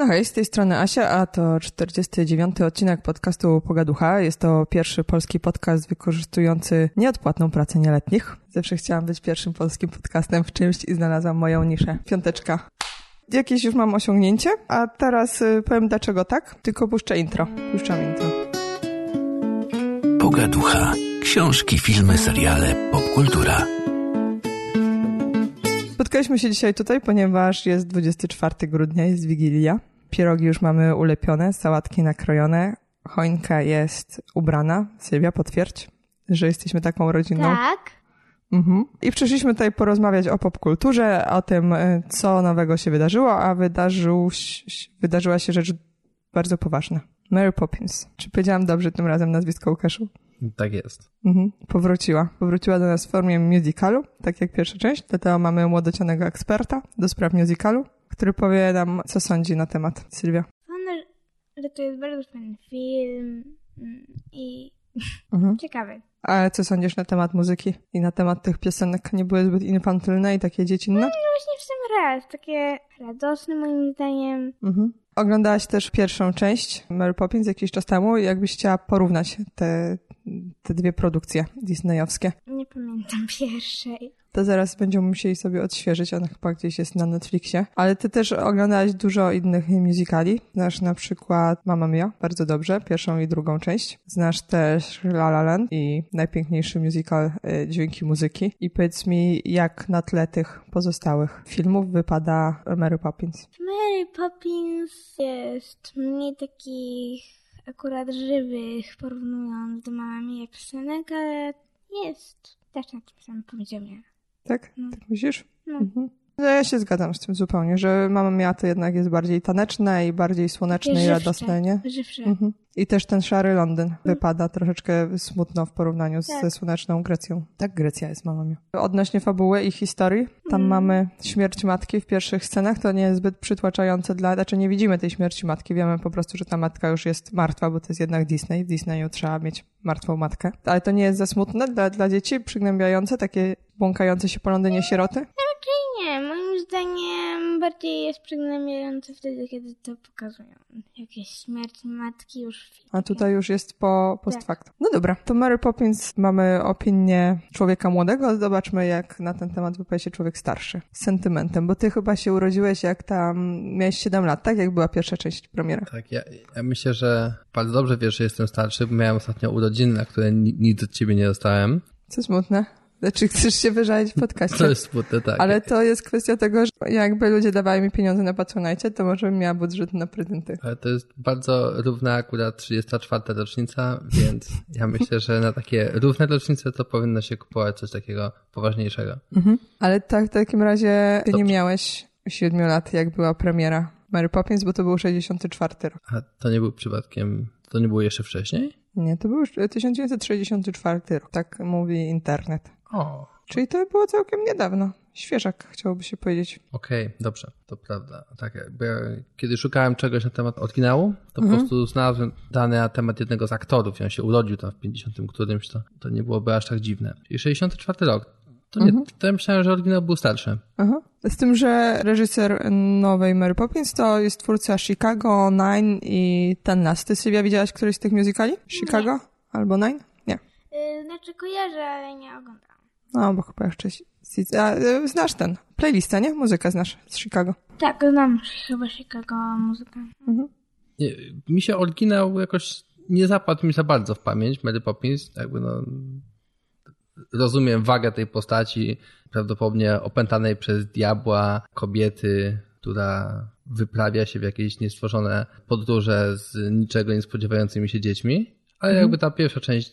No hej, z tej strony Asia, a to 49. odcinek podcastu Pogaducha. Jest to pierwszy polski podcast wykorzystujący nieodpłatną pracę nieletnich. Zawsze chciałam być pierwszym polskim podcastem w czymś i znalazłam moją niszę. Piąteczka. Jakieś już mam osiągnięcie, a teraz y, powiem dlaczego tak, tylko puszczę intro. Puszczam intro. Pogaducha. Książki, filmy, seriale, popkultura. Spotkaliśmy się dzisiaj tutaj, ponieważ jest 24 grudnia, jest Wigilia. Pierogi już mamy ulepione, sałatki nakrojone, choinka jest ubrana. Sylwia, potwierdź, że jesteśmy taką rodziną. Tak. Mhm. I przyszliśmy tutaj porozmawiać o popkulturze, o tym, y, co nowego się wydarzyło, a wydarzył, wydarzyła się rzecz bardzo poważna. Mary Poppins. Czy powiedziałam dobrze tym razem nazwisko Łukaszu? Tak jest. Mhm. Powróciła. Powróciła do nas w formie musicalu, tak jak pierwsza część. Dlatego mamy młodocianego eksperta do spraw musicalu, który powie nam, co sądzi na temat. Sylwia. Sądzę, że to jest bardzo fajny film mm, i Mhm. ciekawy. A co sądzisz na temat muzyki i na temat tych piosenek? Nie były zbyt infantylne i takie dziecinne? No właśnie w sam raz, takie radosne moim zdaniem. Mhm. Oglądałaś też pierwszą część Mary Poppins jakiś czas temu jakbyś chciała porównać te, te dwie produkcje disneyowskie. Nie pamiętam pierwszej. To zaraz będziemy musieli sobie odświeżyć, ona chyba gdzieś jest na Netflixie. Ale ty też oglądałaś dużo innych musicali. Znasz na przykład Mamma Mia, bardzo dobrze, pierwszą i drugą część. Znasz też La La Land i najpiękniejszy musical y, Dźwięki Muzyki. I powiedz mi, jak na tle tych pozostałych filmów wypada Mary Poppins? Mary Poppins jest mniej takich akurat żywych, porównując do Mamma jak piosenek, ale jest też na tym samym poziomie. Tak? No. Tak myślisz? No. Mhm. No ja się zgadzam z tym zupełnie, że Mamma Mia to jednak jest bardziej taneczne i bardziej słoneczne Takie i żywsze. radosne, nie? Żywsze. Mhm. I też ten szary Londyn wypada troszeczkę smutno w porównaniu Tak. ze słoneczną Grecją. Tak, Grecja jest mamą. Odnośnie fabuły i historii, tam Mm. mamy śmierć matki w pierwszych scenach, to nie jest zbyt przytłaczające dla, znaczy nie widzimy tej śmierci matki, wiemy po prostu, że ta matka już jest martwa, bo to jest jednak Disney, w Disneyu trzeba mieć martwą matkę. Ale to nie jest za smutne dla, dla dzieci, przygnębiające, takie błąkające się po Londynie sieroty? Raczej nie, moim zdaniem bardziej jest przygnębiające wtedy, kiedy to pokazują. Jakieś śmierć matki już w filmie. A tutaj już jest po post Tak. factum. No dobra, to Mary Poppins mamy opinię człowieka młodego. Zobaczmy, jak na ten temat wypowie się człowiek starszy. Z sentymentem, bo ty chyba się urodziłeś, jak tam miałeś 7 lat, tak? Jak była pierwsza część premiera. Tak, ja, ja myślę, że bardzo dobrze wiesz, że jestem starszy, bo miałem ostatnio urodziny, na które ni- nic od ciebie nie dostałem. Co smutne. Znaczy, chcesz się wyżalić w podcaście. To jest smutne, tak. Ale to jest kwestia tego, że jakby ludzie dawali mi pieniądze na Patronite, to może bym miała budżet na prezenty. Ale to jest bardzo równa akurat 34. rocznica, więc ja myślę, że na takie równe rocznice to powinno się kupować coś takiego poważniejszego. Mhm. Ale tak, w takim razie ty nie Dobrze. miałeś 7 lat, jak była premiera Mary Poppins, bo to był 64 rok. A to nie był przypadkiem, to nie było jeszcze wcześniej? Nie, to był już 1964 rok, tak mówi internet. O, Czyli to było całkiem niedawno. Świeżak, chciałoby się powiedzieć. Okej, dobrze, to prawda. Tak, bo ja, kiedy szukałem czegoś na temat oryginału, to Mhm. po prostu znalazłem dane na temat jednego z aktorów i on się urodził tam w 50 którymś, to, to nie byłoby aż tak dziwne. Czyli 64 rok. To nie, Mhm. to ja myślałem, że oryginał był starszy. Aha. Z tym, że reżyser nowej Mary Poppins to jest twórca Chicago, Nine i Ten Las. Ty, Sylwia, widziałaś któryś z tych musicali? Chicago? Albo Nine? Nie. Y, znaczy kojarzę, ale nie oglądam. No, bo chyba jeszcze... A, y, znasz ten. Playlista, nie? Muzykę znasz z Chicago. Tak, znam chyba Chicago muzykę. Nie, mi się oryginał jakoś nie zapadł mi za bardzo w pamięć, Mary Poppins. Jakby no, rozumiem wagę tej postaci, prawdopodobnie opętanej przez diabła kobiety, która wyprawia się w jakieś niestworzone podróże z niczego nie spodziewającymi się dziećmi. Ale jakby ta pierwsza część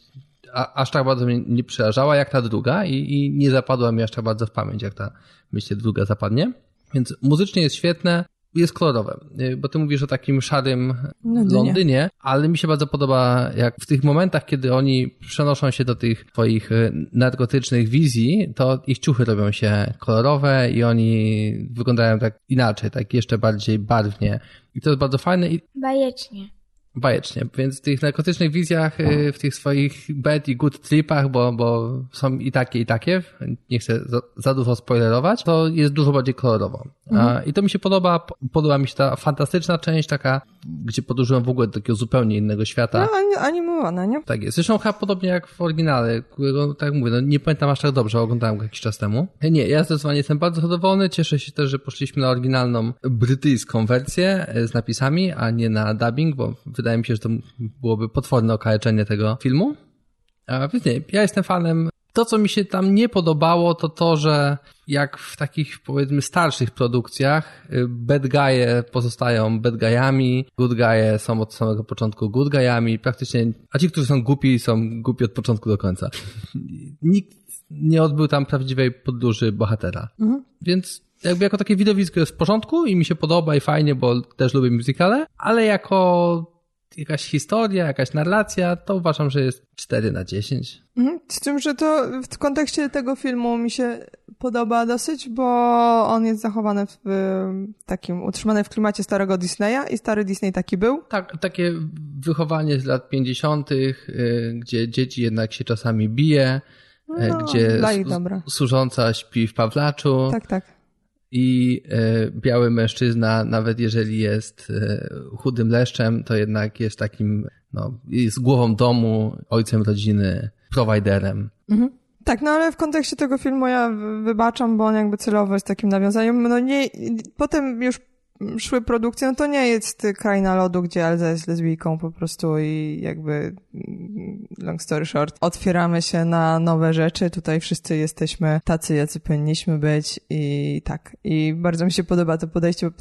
a, aż tak bardzo mnie nie przerażała jak ta druga i, i nie zapadła mi aż tak bardzo w pamięć, jak ta, myślę, druga zapadnie. Więc muzycznie jest świetne, jest kolorowe, Y, bo ty mówisz o takim szarym Londynie. Londynie, ale mi się bardzo podoba, jak w tych momentach, kiedy oni przenoszą się do tych twoich y, narkotycznych wizji, to ich ciuchy robią się kolorowe i oni wyglądają tak inaczej, tak jeszcze bardziej barwnie. I to jest bardzo fajne i Bajecznie. Bajecznie. Więc w tych narkotycznych wizjach, y, w tych swoich bad i good tripach, bo, bo są i takie, i takie, nie chcę za, za dużo spoilerować, to jest dużo bardziej kolorowo. Mhm. I to mi się podoba. Podoba mi się ta fantastyczna część, taka, gdzie podróżują w ogóle do takiego zupełnie innego świata. No, animowana, nie? Tak jest. Zresztą chyba podobnie jak w oryginale, którego, tak mówię, no, nie pamiętam aż tak dobrze, oglądałem go jakiś czas temu. Nie, ja zdecydowanie jestem bardzo zadowolony. Cieszę się też, że poszliśmy na oryginalną brytyjską wersję e, z napisami, a nie na dubbing, bo wydaje mi się, że to byłoby potworne okaleczenie tego filmu. A więc nie, ja jestem fanem. To, co mi się tam nie podobało, to to, że jak w takich powiedzmy starszych produkcjach y, bad guy'e pozostają bad guy'ami, good guy'e są od samego początku good guy'ami, praktycznie, a ci, którzy są głupi, są głupi od początku do końca. Nikt nie odbył tam prawdziwej podróży bohatera. Mhm. Więc jakby jako takie widowisko jest w porządku i mi się podoba i fajnie, bo też lubię musicale, ale jako jakaś historia, jakaś narracja, to uważam, że jest 4 na 10. Mhm. Z tym, że to w kontekście tego filmu mi się podoba dosyć, bo on jest zachowany w takim, utrzymany w klimacie starego Disneya i stary Disney taki był. Tak, takie wychowanie z lat 50., y, gdzie dzieci jednak się czasami bije, y, no, gdzie służąca śpi w Pawlaczu. Tak, tak i e, biały mężczyzna, nawet jeżeli jest e, chudym leszczem, to jednak jest takim, no, jest głową domu, ojcem rodziny, prowajderem. Mhm. Tak, no ale w kontekście tego filmu ja wybaczam, bo on jakby celowo jest takim nawiązaniem. No nie, potem już szły produkcje, no to nie jest kraina lodu, gdzie Elza jest lesbijką po prostu i jakby mm, long story short, otwieramy się na nowe rzeczy, tutaj wszyscy jesteśmy tacy, jacy powinniśmy być i tak. I bardzo mi się podoba to podejście, bo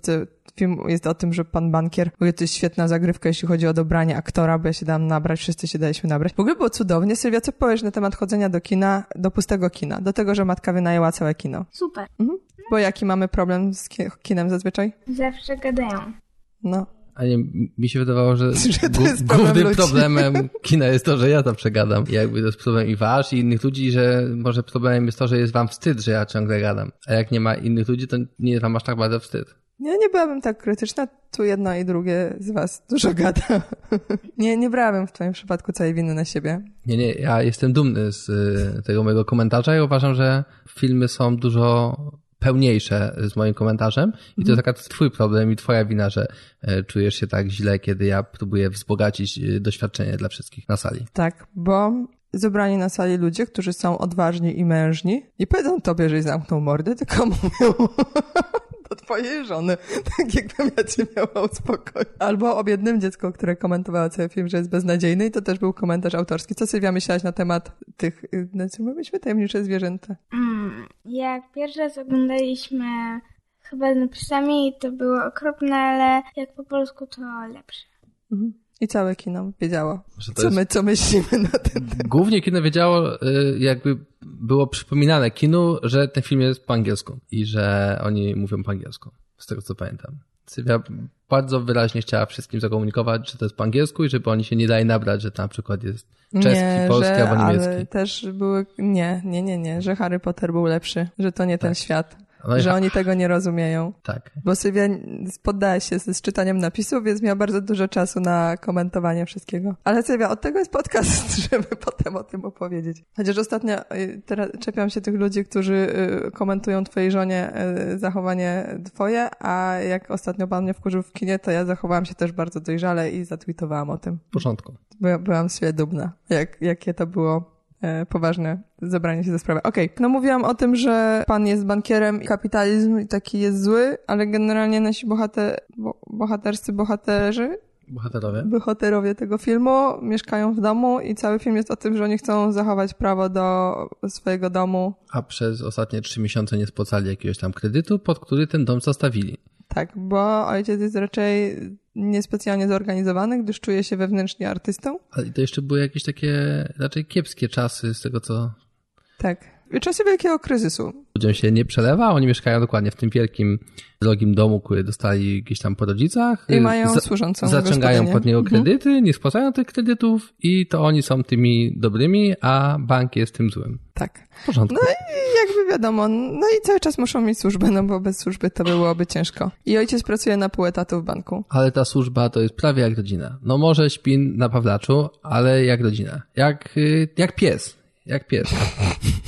film jest o tym, że pan bankier, w ogóle to jest świetna zagrywka, jeśli chodzi o dobranie aktora, bo ja się dałam nabrać, wszyscy się daliśmy nabrać. W ogóle było cudownie. Sylwia, co powiesz na temat chodzenia do kina, do pustego kina, do tego, że matka wynajęła całe kino? Super. Mhm. Bo jaki mamy problem z kinem zazwyczaj? Zawsze gadają. No. A nie, mi się wydawało, że, że problem głównym ludzi. problemem kina jest to, że ja to przegadam. I jakby to jest problem i wasz, i innych ludzi, że może problemem jest to, że jest wam wstyd, że ja ciągle gadam. A jak nie ma innych ludzi, to nie jest wam aż tak bardzo wstyd. Ja nie byłabym tak krytyczna, tu jedno i drugie z was dużo gada. nie, nie brałabym w twoim przypadku całej winy na siebie. Nie, nie, ja jestem dumny z y, tego mojego komentarza i uważam, że filmy są dużo pełniejsze z moim komentarzem i to jest taka twój problem i twoja wina, że e, czujesz się tak źle, kiedy ja próbuję wzbogacić e, doświadczenie dla wszystkich na sali. Tak, bo zebrani na sali ludzie, którzy są odważni i mężni, nie powiedzą tobie, że zamknął mordę, tylko mówią do twojej żony, tak jakbym ja cię miała uspokoić. Albo o biednym dziecku, które komentowało cały film, że jest beznadziejny i to też był komentarz autorski. Co Sylwia myślałaś na temat tych, nazwijmy tajemnicze zwierzęta? Mm, jak pierwszy raz oglądaliśmy chyba z napisami, to było okropne, ale jak po polsku to lepsze. Mhm. I całe kino wiedziało, co jest... my co myślimy na ten temat. Głównie kino wiedziało, y, jakby było przypominane kinu, że ten film jest po angielsku i że oni mówią po angielsku, z tego co pamiętam. Sylwia bardzo wyraźnie chciała wszystkim zakomunikować, że to jest po angielsku i żeby oni się nie dali nabrać, że to na przykład jest czeski, nie, polski że, albo niemiecki. Ale też były, nie, nie, nie, nie, że Harry Potter był lepszy, że to nie tak. ten świat. No że oni tego nie rozumieją. Tak. Bo Sylwia poddała się z, czytaniem napisów, więc miała bardzo dużo czasu na komentowanie wszystkiego. Ale Sylwia, od tego jest podcast, żeby potem o tym opowiedzieć. Chociaż ostatnio y, teraz czepiam się tych ludzi, którzy y, komentują twojej żonie y, zachowanie twoje, a jak ostatnio pan mnie wkurzył w kinie, to ja zachowałam się też bardzo dojrzale i zatweetowałam o tym. W porządku. byłam z siebie dumna, jak, jakie to było poważne zabranie się za sprawę. Okej, okay. no mówiłam o tym, że pan jest bankierem i kapitalizm taki jest zły, ale generalnie nasi bohater, bo, bohaterscy bohaterzy Bohaterowie. Bohaterowie tego filmu mieszkają w domu i cały film jest o tym, że oni chcą zachować prawo do swojego domu. A przez ostatnie trzy miesiące nie spłacali jakiegoś tam kredytu, pod który ten dom zostawili. Tak, bo ojciec jest raczej niespecjalnie zorganizowany, gdyż czuje się wewnętrznie artystą. Ale to jeszcze były jakieś takie raczej kiepskie czasy z tego, co... Tak. Czasy wielkiego kryzysu. Ludziom się nie przelewa, oni mieszkają dokładnie w tym wielkim, drogim domu, który dostali gdzieś tam po rodzicach. I mają za, służącą Zaciągają pod niego mhm. kredyty, mhm. nie spłacają tych kredytów i to oni są tymi dobrymi, a bank jest tym złym. Tak. W porządku. No i wiadomo, no i cały czas muszą mieć służbę, no bo bez służby to byłoby ciężko. I ojciec pracuje na pół etatu w banku. Ale ta służba to jest prawie jak rodzina. No może śpi na Pawlaczu, ale jak rodzina. Jak, y, jak pies. Jak pies.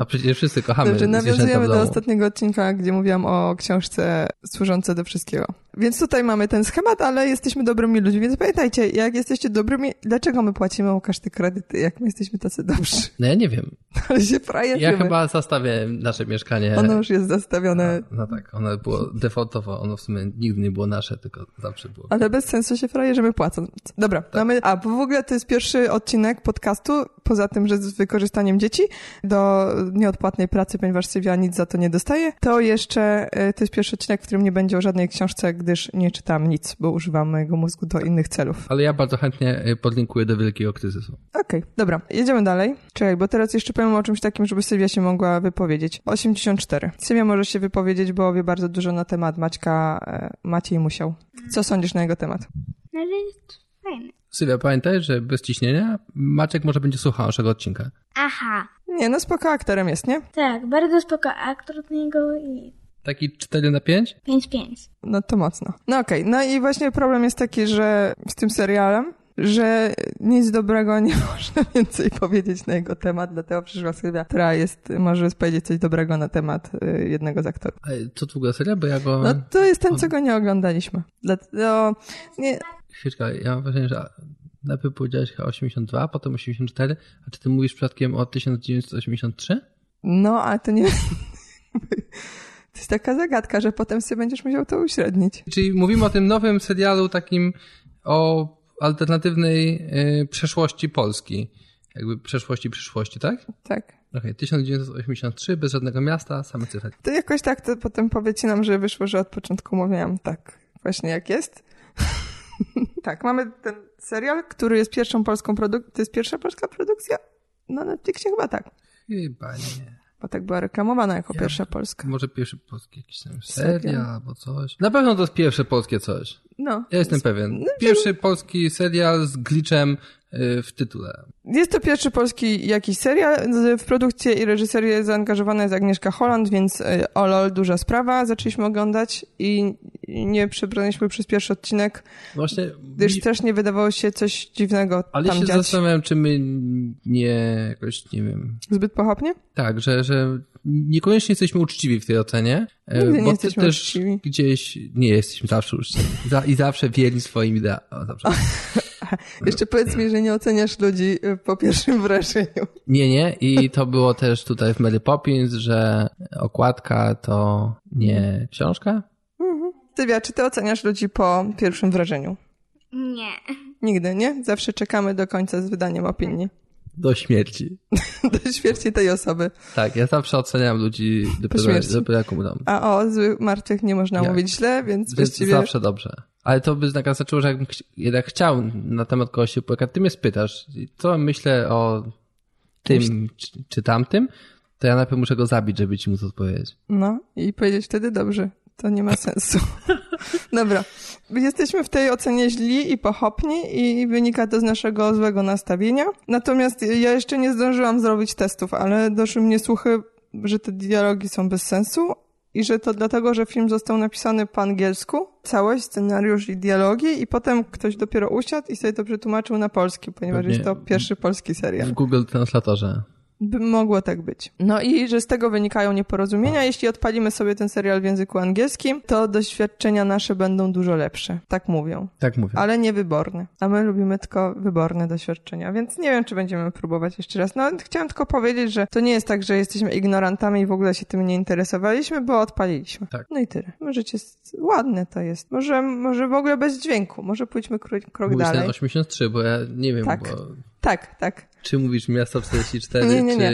A przecież wszyscy kochamy Dobrze, nawiązujemy do ostatniego odcinka, gdzie mówiłam o książce służące do wszystkiego. Więc tutaj mamy ten schemat, ale jesteśmy dobrymi ludźmi, więc pamiętajcie, jak jesteście dobrymi, dlaczego my płacimy Łukasz te kredyty, jak my jesteśmy tacy dobrzy? No ja nie wiem. Ale się frajerzymy. Ja chyba zastawię nasze mieszkanie. Ono już jest zastawione, No tak, ono było defaultowo, ono w sumie nigdy nie było nasze, tylko zawsze było. ale bez sensu się frajerzymy płacąc. Dobra, Tak. mamy, a w ogóle to jest pierwszy odcinek podcastu, poza tym, że z wykorzystaniem dzieci do nieodpłatnej pracy, ponieważ Sylwia nic za to nie dostaje, to jeszcze e, to jest pierwszy odcinek, w którym nie będzie o żadnej książce, gdyż nie czytam nic, bo używam mojego mózgu do innych celów. Ale ja bardzo chętnie y, podlinkuję do wielkiego kryzysu. Okej, dobra, jedziemy dalej. Czekaj, bo teraz jeszcze powiem o czymś takim, żeby Sylwia się mogła wypowiedzieć. 84. Sylwia może się wypowiedzieć, bo wie bardzo dużo na temat Maćka e, Maciej Musiał. Co sądzisz na jego temat? No, jest fajny. Sylwia, pamiętaj, że bez ciśnienia Maciek może będzie słuchał naszego odcinka. Aha. Nie, no spoko aktorem jest, nie? Tak, bardzo spoko aktor od niego i Taki 4 na 5? 5-5. No to mocno. No okej, no i właśnie problem jest taki, że z tym serialem, że nic dobrego nie można więcej powiedzieć na jego temat, dlatego przyszła Sylwia, która jest, może powiedzieć coś dobrego na temat y, jednego z aktorów. A Co ogóle seria? Bo ja go... No to jest ten, co go nie oglądaliśmy. Dlatego, nie, Chwileczkę, ja mam wrażenie, że najpierw powiedziałeś chyba 82, potem 84, a czy ty mówisz przypadkiem o 1983? no, ale to nie... To jest taka zagadka, że potem sobie będziesz musiał to uśrednić. Czyli mówimy o tym nowym serialu takim o alternatywnej y, przeszłości Polski. Jakby przeszłości przyszłości, tak? Tak. Okej, 1983, bez żadnego miasta, same cyfry. To jakoś tak to potem powiecie nam, że wyszło, że od początku mówiłam tak, właśnie jak jest. tak, mamy ten serial, który jest pierwszą polską produkcją. To jest pierwsza polska produkcja? Na Netflixie chyba tak. Chyba nie. Bo tak była reklamowana jako Ja- pierwsza polska. Może pierwszy polski jakiś tam Serial. serial albo coś. Na pewno to jest pierwsze polskie coś. No. Ja jestem pewien. Pierwszy polski serial z glitchem w tytule. Jest to pierwszy polski jakiś serial. W produkcję i reżyserię zaangażowana jest Agnieszka Holland, więc y, o lol, duża sprawa. Zaczęliśmy oglądać i nie przebraliśmy przez pierwszy odcinek, Właśnie. gdyż mi- też nie wydawało się coś dziwnego ale tam się dziać. zastanawiam, czy my nie jakoś, nie wiem, Zbyt pochopnie? Tak, że, że niekoniecznie jesteśmy uczciwi w tej ocenie. e, Nigdy nie bo ty jesteśmy też uczciwi. gdzieś nie jesteśmy zawsze uczciwi. I zawsze wierni swoim ideałom. Jeszcze powiedz mi, że nie oceniasz ludzi y, po pierwszym wrażeniu. Nie, nie. I to było też tutaj w Mary Poppins, że okładka to nie książka. Sylwia, czy ty oceniasz ludzi po pierwszym wrażeniu? Nie. Nigdy, nie? Zawsze czekamy do końca z wydaniem opinii. Do śmierci. Do śmierci tej osoby. Tak, ja zawsze oceniam ludzi dopiero, dopiero jak umrą. A o złych martwych nie można Nie. mówić źle, więc Więc właściwie... zawsze dobrze. Ale to by znaczyło, że jakbym chci- jednak chciał na temat kogoś się płakać, ty mnie spytasz, co myślę o tym czy, czy tamtym, to ja najpierw muszę go zabić, żeby ci móc odpowiedzieć. No i powiedzieć wtedy dobrze. To nie ma sensu. Dobra. Jesteśmy w tej ocenie źli i pochopni i wynika to z naszego złego nastawienia. Natomiast ja jeszcze nie zdążyłam zrobić testów, ale doszły mnie słuchy, że te dialogi są bez sensu i że to dlatego, że film został napisany po angielsku, całość, scenariusz i dialogi i potem ktoś dopiero usiadł i sobie to przetłumaczył na polski, ponieważ Pewnie. jest to pierwszy polski serial. W Google Translatorze. By mogło tak być. No i że z tego wynikają nieporozumienia. Jeśli odpalimy sobie ten serial w języku angielskim, to doświadczenia nasze będą dużo lepsze. Tak mówią. Tak mówię. Ale nie wyborne. A my lubimy tylko wyborne doświadczenia, więc nie wiem, czy będziemy próbować jeszcze raz. No, chciałam tylko powiedzieć, że to nie jest tak, że jesteśmy ignorantami i w ogóle się tym nie interesowaliśmy, bo odpaliliśmy. Tak. No i tyle. Możecie, ładne to jest. Może, może w ogóle bez dźwięku. Może pójdźmy krok, krok Mówisz dalej. ten 83, bo ja nie wiem, Tak. bo Tak, tak. czy mówisz Miasto 44, Nie, nie, nie.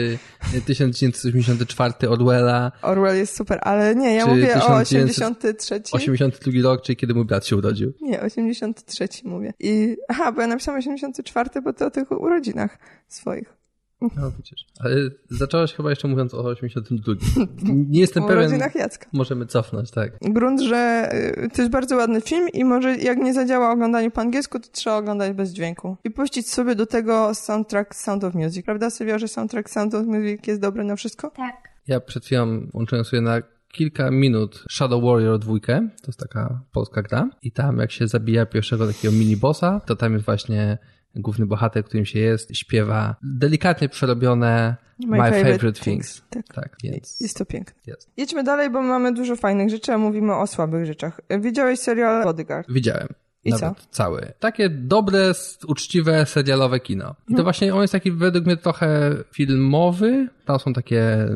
czy 1984 Orwella, Orwell jest super, ale nie, ja mówię o 1900 83. 82 rok, czyli kiedy mój brat się urodził. Nie, 83 mówię. I, aha, bo ja napisałam 84, bo to o tych urodzinach swoich. No widzisz. Ale zacząłeś chyba jeszcze mówiąc o 82. Nie jestem o pewien. urodzinach Jacka. Możemy cofnąć, tak. Grunt, że y, to jest bardzo ładny film i może jak nie zadziała oglądanie po angielsku, to trzeba oglądać bez dźwięku. I puścić sobie do tego soundtrack Sound of Music. Prawda, Sylwia, że soundtrack Sound of Music jest dobry na wszystko? Tak. Ja przed chwilą włączyłem sobie na kilka minut Shadow Warrior 2, to jest taka polska gra i tam jak się zabija pierwszego takiego mini-bossa, to tam jest właśnie główny bohater, którym się jest, śpiewa delikatnie przerobione My, favorite, things. Tak. Tak, więc Jest to piękne. jest. Jedźmy dalej, bo mamy dużo fajnych rzeczy, a mówimy o słabych rzeczach. Widziałeś serial Bodyguard? Widziałem. I Nawet cały. Takie dobre, uczciwe, serialowe kino. I No. to właśnie on jest taki według mnie trochę filmowy. Tam są takie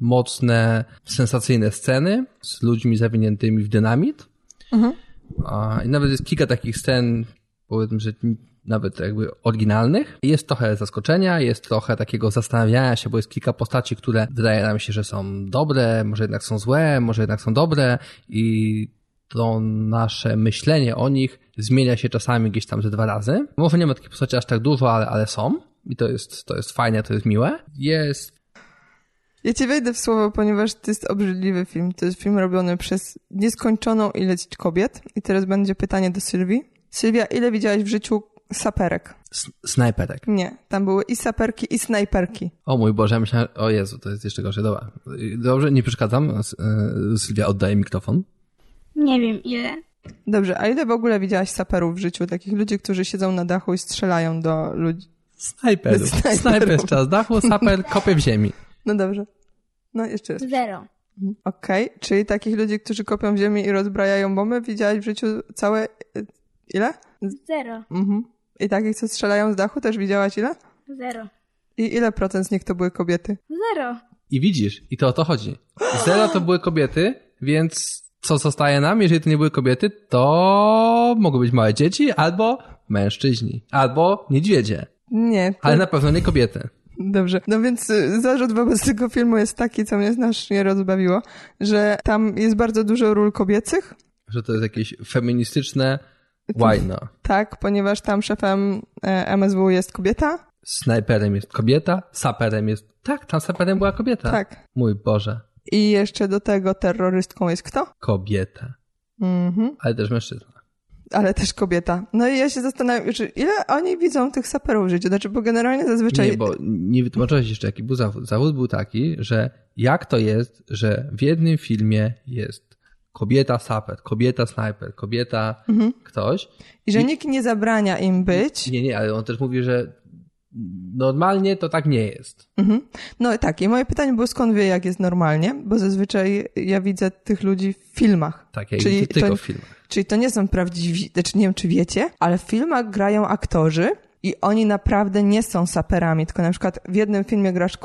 mocne, sensacyjne sceny z ludźmi zawiniętymi w dynamit. Mhm. A, I nawet jest kilka takich scen, powiedzmy, że nawet jakby oryginalnych. Jest trochę zaskoczenia, jest trochę takiego zastanawiania się, bo jest kilka postaci, które wydaje nam się, że są dobre, może jednak są złe, może jednak są dobre i to nasze myślenie o nich zmienia się czasami gdzieś tam ze dwa razy. Może nie ma takich postaci aż tak dużo, ale, ale są. I to jest, to jest fajne, to jest miłe. Jest Ja ci wejdę w słowo, ponieważ to jest obrzydliwy film. To jest film robiony przez nieskończoną ilość kobiet. I teraz będzie pytanie do Sylwii. Sylwia, ile widziałaś w życiu saperek? s- snajperek. Nie, tam były i saperki, i snajperki. O mój Boże, ja myślałem, o Jezu, to jest jeszcze gorzej. Dobra. Dobrze, nie przeszkadzam. E, Sylwia oddaje mikrofon. Nie wiem ile. Dobrze, a ile w ogóle widziałaś saperów w życiu? Takich ludzi, którzy siedzą na dachu i strzelają do ludzi. Snajperów. Snajperów. Snajper z czas dachu, saper kopie w ziemi. No dobrze. No jeszcze raz. Zero. Okej, czyli takich ludzi, którzy kopią w ziemi i rozbrajają bomby, widziałaś w życiu całe... y, Ile? Zero. Mhm. I takich, co strzelają z dachu, też widziałaś ile? Zero. I ile procent z nich to były kobiety? Zero. I widzisz, i to o to chodzi. Zero to były kobiety, więc co zostaje nam, jeżeli to nie były kobiety, to mogły być małe dzieci albo mężczyźni, albo niedźwiedzie, Nie. To... ale na pewno nie kobiety. Dobrze. No więc y, zarzut wobec tego filmu jest taki, co mnie znacznie rozbawiło, że tam jest bardzo dużo ról kobiecych, Że to jest jakieś feministyczne łajno. tak, ponieważ tam szefem e, MSW jest kobieta. Snajperem jest kobieta, saperem jest... Tak, tam saperem była kobieta. Tak. Mój Boże, I jeszcze do tego terrorystką jest kto? kobieta. Mhm. Ale też mężczyzna. Ale też kobieta. No i ja się zastanawiam, że ile oni widzą tych saperów w życiu? Znaczy, bo generalnie zazwyczaj... Nie, bo nie wytłumaczyłeś jeszcze, jaki był zawód. Zawód był taki, że jak to jest, że w jednym filmie jest kobieta saper, kobieta snajper, kobieta Mhm. ktoś. I że nikt nie zabrania im być. Nie, nie, ale on też mówi, że normalnie to tak nie jest. Mhm. No tak, i moje pytanie było, skąd wie, jak jest normalnie? Bo zazwyczaj ja widzę tych ludzi w filmach. Tak, jak Czyli Czyli tylko to- w filmach. Czyli to nie są prawdziwi, znaczy nie wiem, czy wiecie, ale w filmach grają aktorzy i oni naprawdę nie są saperami, tylko na przykład w jednym filmie grasz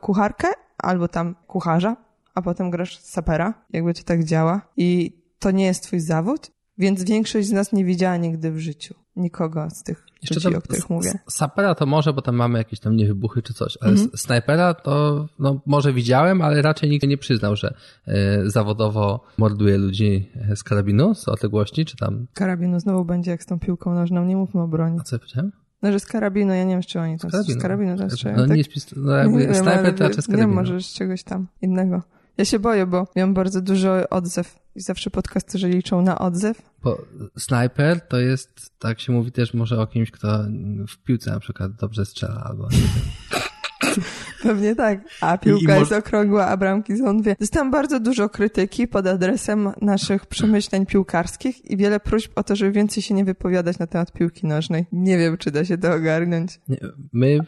kucharkę albo tam kucharza, a potem grasz sapera, jakby to tak działa. I to nie jest twój zawód, więc większość z nas nie widziała nigdy w życiu nikogo z tych Jeszcze ludzi, tam o których mówię. Sapera to może, bo tam mamy jakieś tam niewybuchy czy coś, ale Mhm. snajpera to no, może widziałem, ale raczej nikt nie przyznał, że e, zawodowo morduje ludzi e, z karabinu, z odległości, czy tam... Karabinu znowu będzie jak z tą piłką nożną, nie mówmy o broni. A co ja powiedziałem? No, że z karabinu, ja nie wiem, czy oni tam z karabinu tam strzelają. No tak? nie no jakby Nie wiem, snajper to raczej z Nie, karabinu. może z czegoś tam innego. Ja się boję, bo miałam bardzo dużo odzew i zawsze podcasterzy liczą na odzew. Bo snajper to jest, tak się mówi też może o kimś, kto w piłce na przykład dobrze strzela albo nie wiem. Pewnie tak. A piłka I- i jest okrągła, a bramki są dwie. Dostałam bardzo dużo krytyki pod adresem naszych przemyśleń piłkarskich i wiele próśb o to, żeby więcej się nie wypowiadać na temat piłki nożnej. Nie wiem, czy da się to ogarnąć. My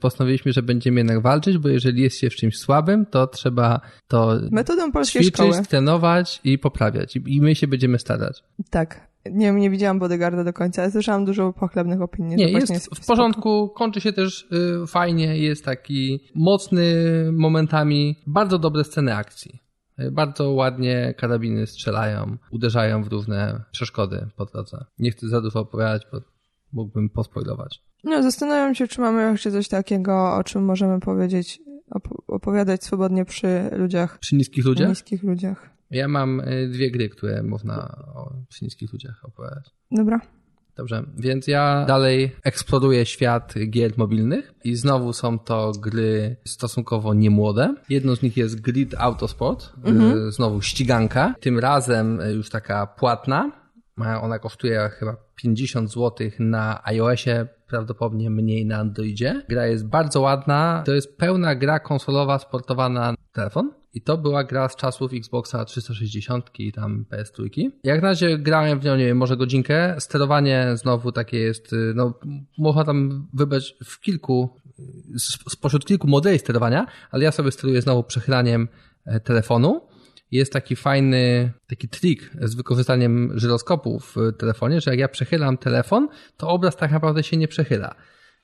postanowiliśmy, że będziemy jednak walczyć, bo jeżeli jest się w czymś słabym, to trzeba to Metodą polskiej ćwiczyć, szkoły. trenować i poprawiać. I- I my się będziemy starać. Tak. Nie, nie widziałam Bodegarda do końca, ale słyszałam dużo pochlebnych opinii. Nie, właśnie jest w porządku, kończy się też y, fajnie, jest taki mocny momentami, bardzo dobre sceny akcji. Y, Bardzo ładnie karabiny strzelają, uderzają w różne przeszkody po drodze. Nie chcę za dużo opowiadać, bo mógłbym pospoilować. No, zastanawiam się, czy mamy jeszcze coś takiego, o czym możemy powiedzieć, op- opowiadać swobodnie przy ludziach, Przy niskich przy ludziach? niskich ludziach. Ja mam y, dwie gry, które można o, przy niskich ludziach opowiadać. Dobra. Dobrze, więc ja dalej eksploruję świat gier mobilnych i znowu są to gry stosunkowo niemłode. Jedną z nich jest Grid Autosport, y, znowu ściganka, tym razem y, już taka płatna. Ma- Ona kosztuje chyba 50 zł na iOSie, prawdopodobnie mniej na Androidzie. Gra jest bardzo ładna, to jest pełna gra konsolowa sportowa na telefon. I to była gra z czasów Xboxa 360 i tam PS3. Jak na razie grałem w nią, nie wiem, może godzinkę. Sterowanie znowu takie jest, y, no, można tam wybrać w kilku, spośród kilku modeli sterowania, ale ja sobie steruję znowu przechylaniem e, telefonu. Jest taki fajny, taki trik z wykorzystaniem żyroskopu w telefonie, że jak ja przechylam telefon, to obraz tak naprawdę się nie przechyla.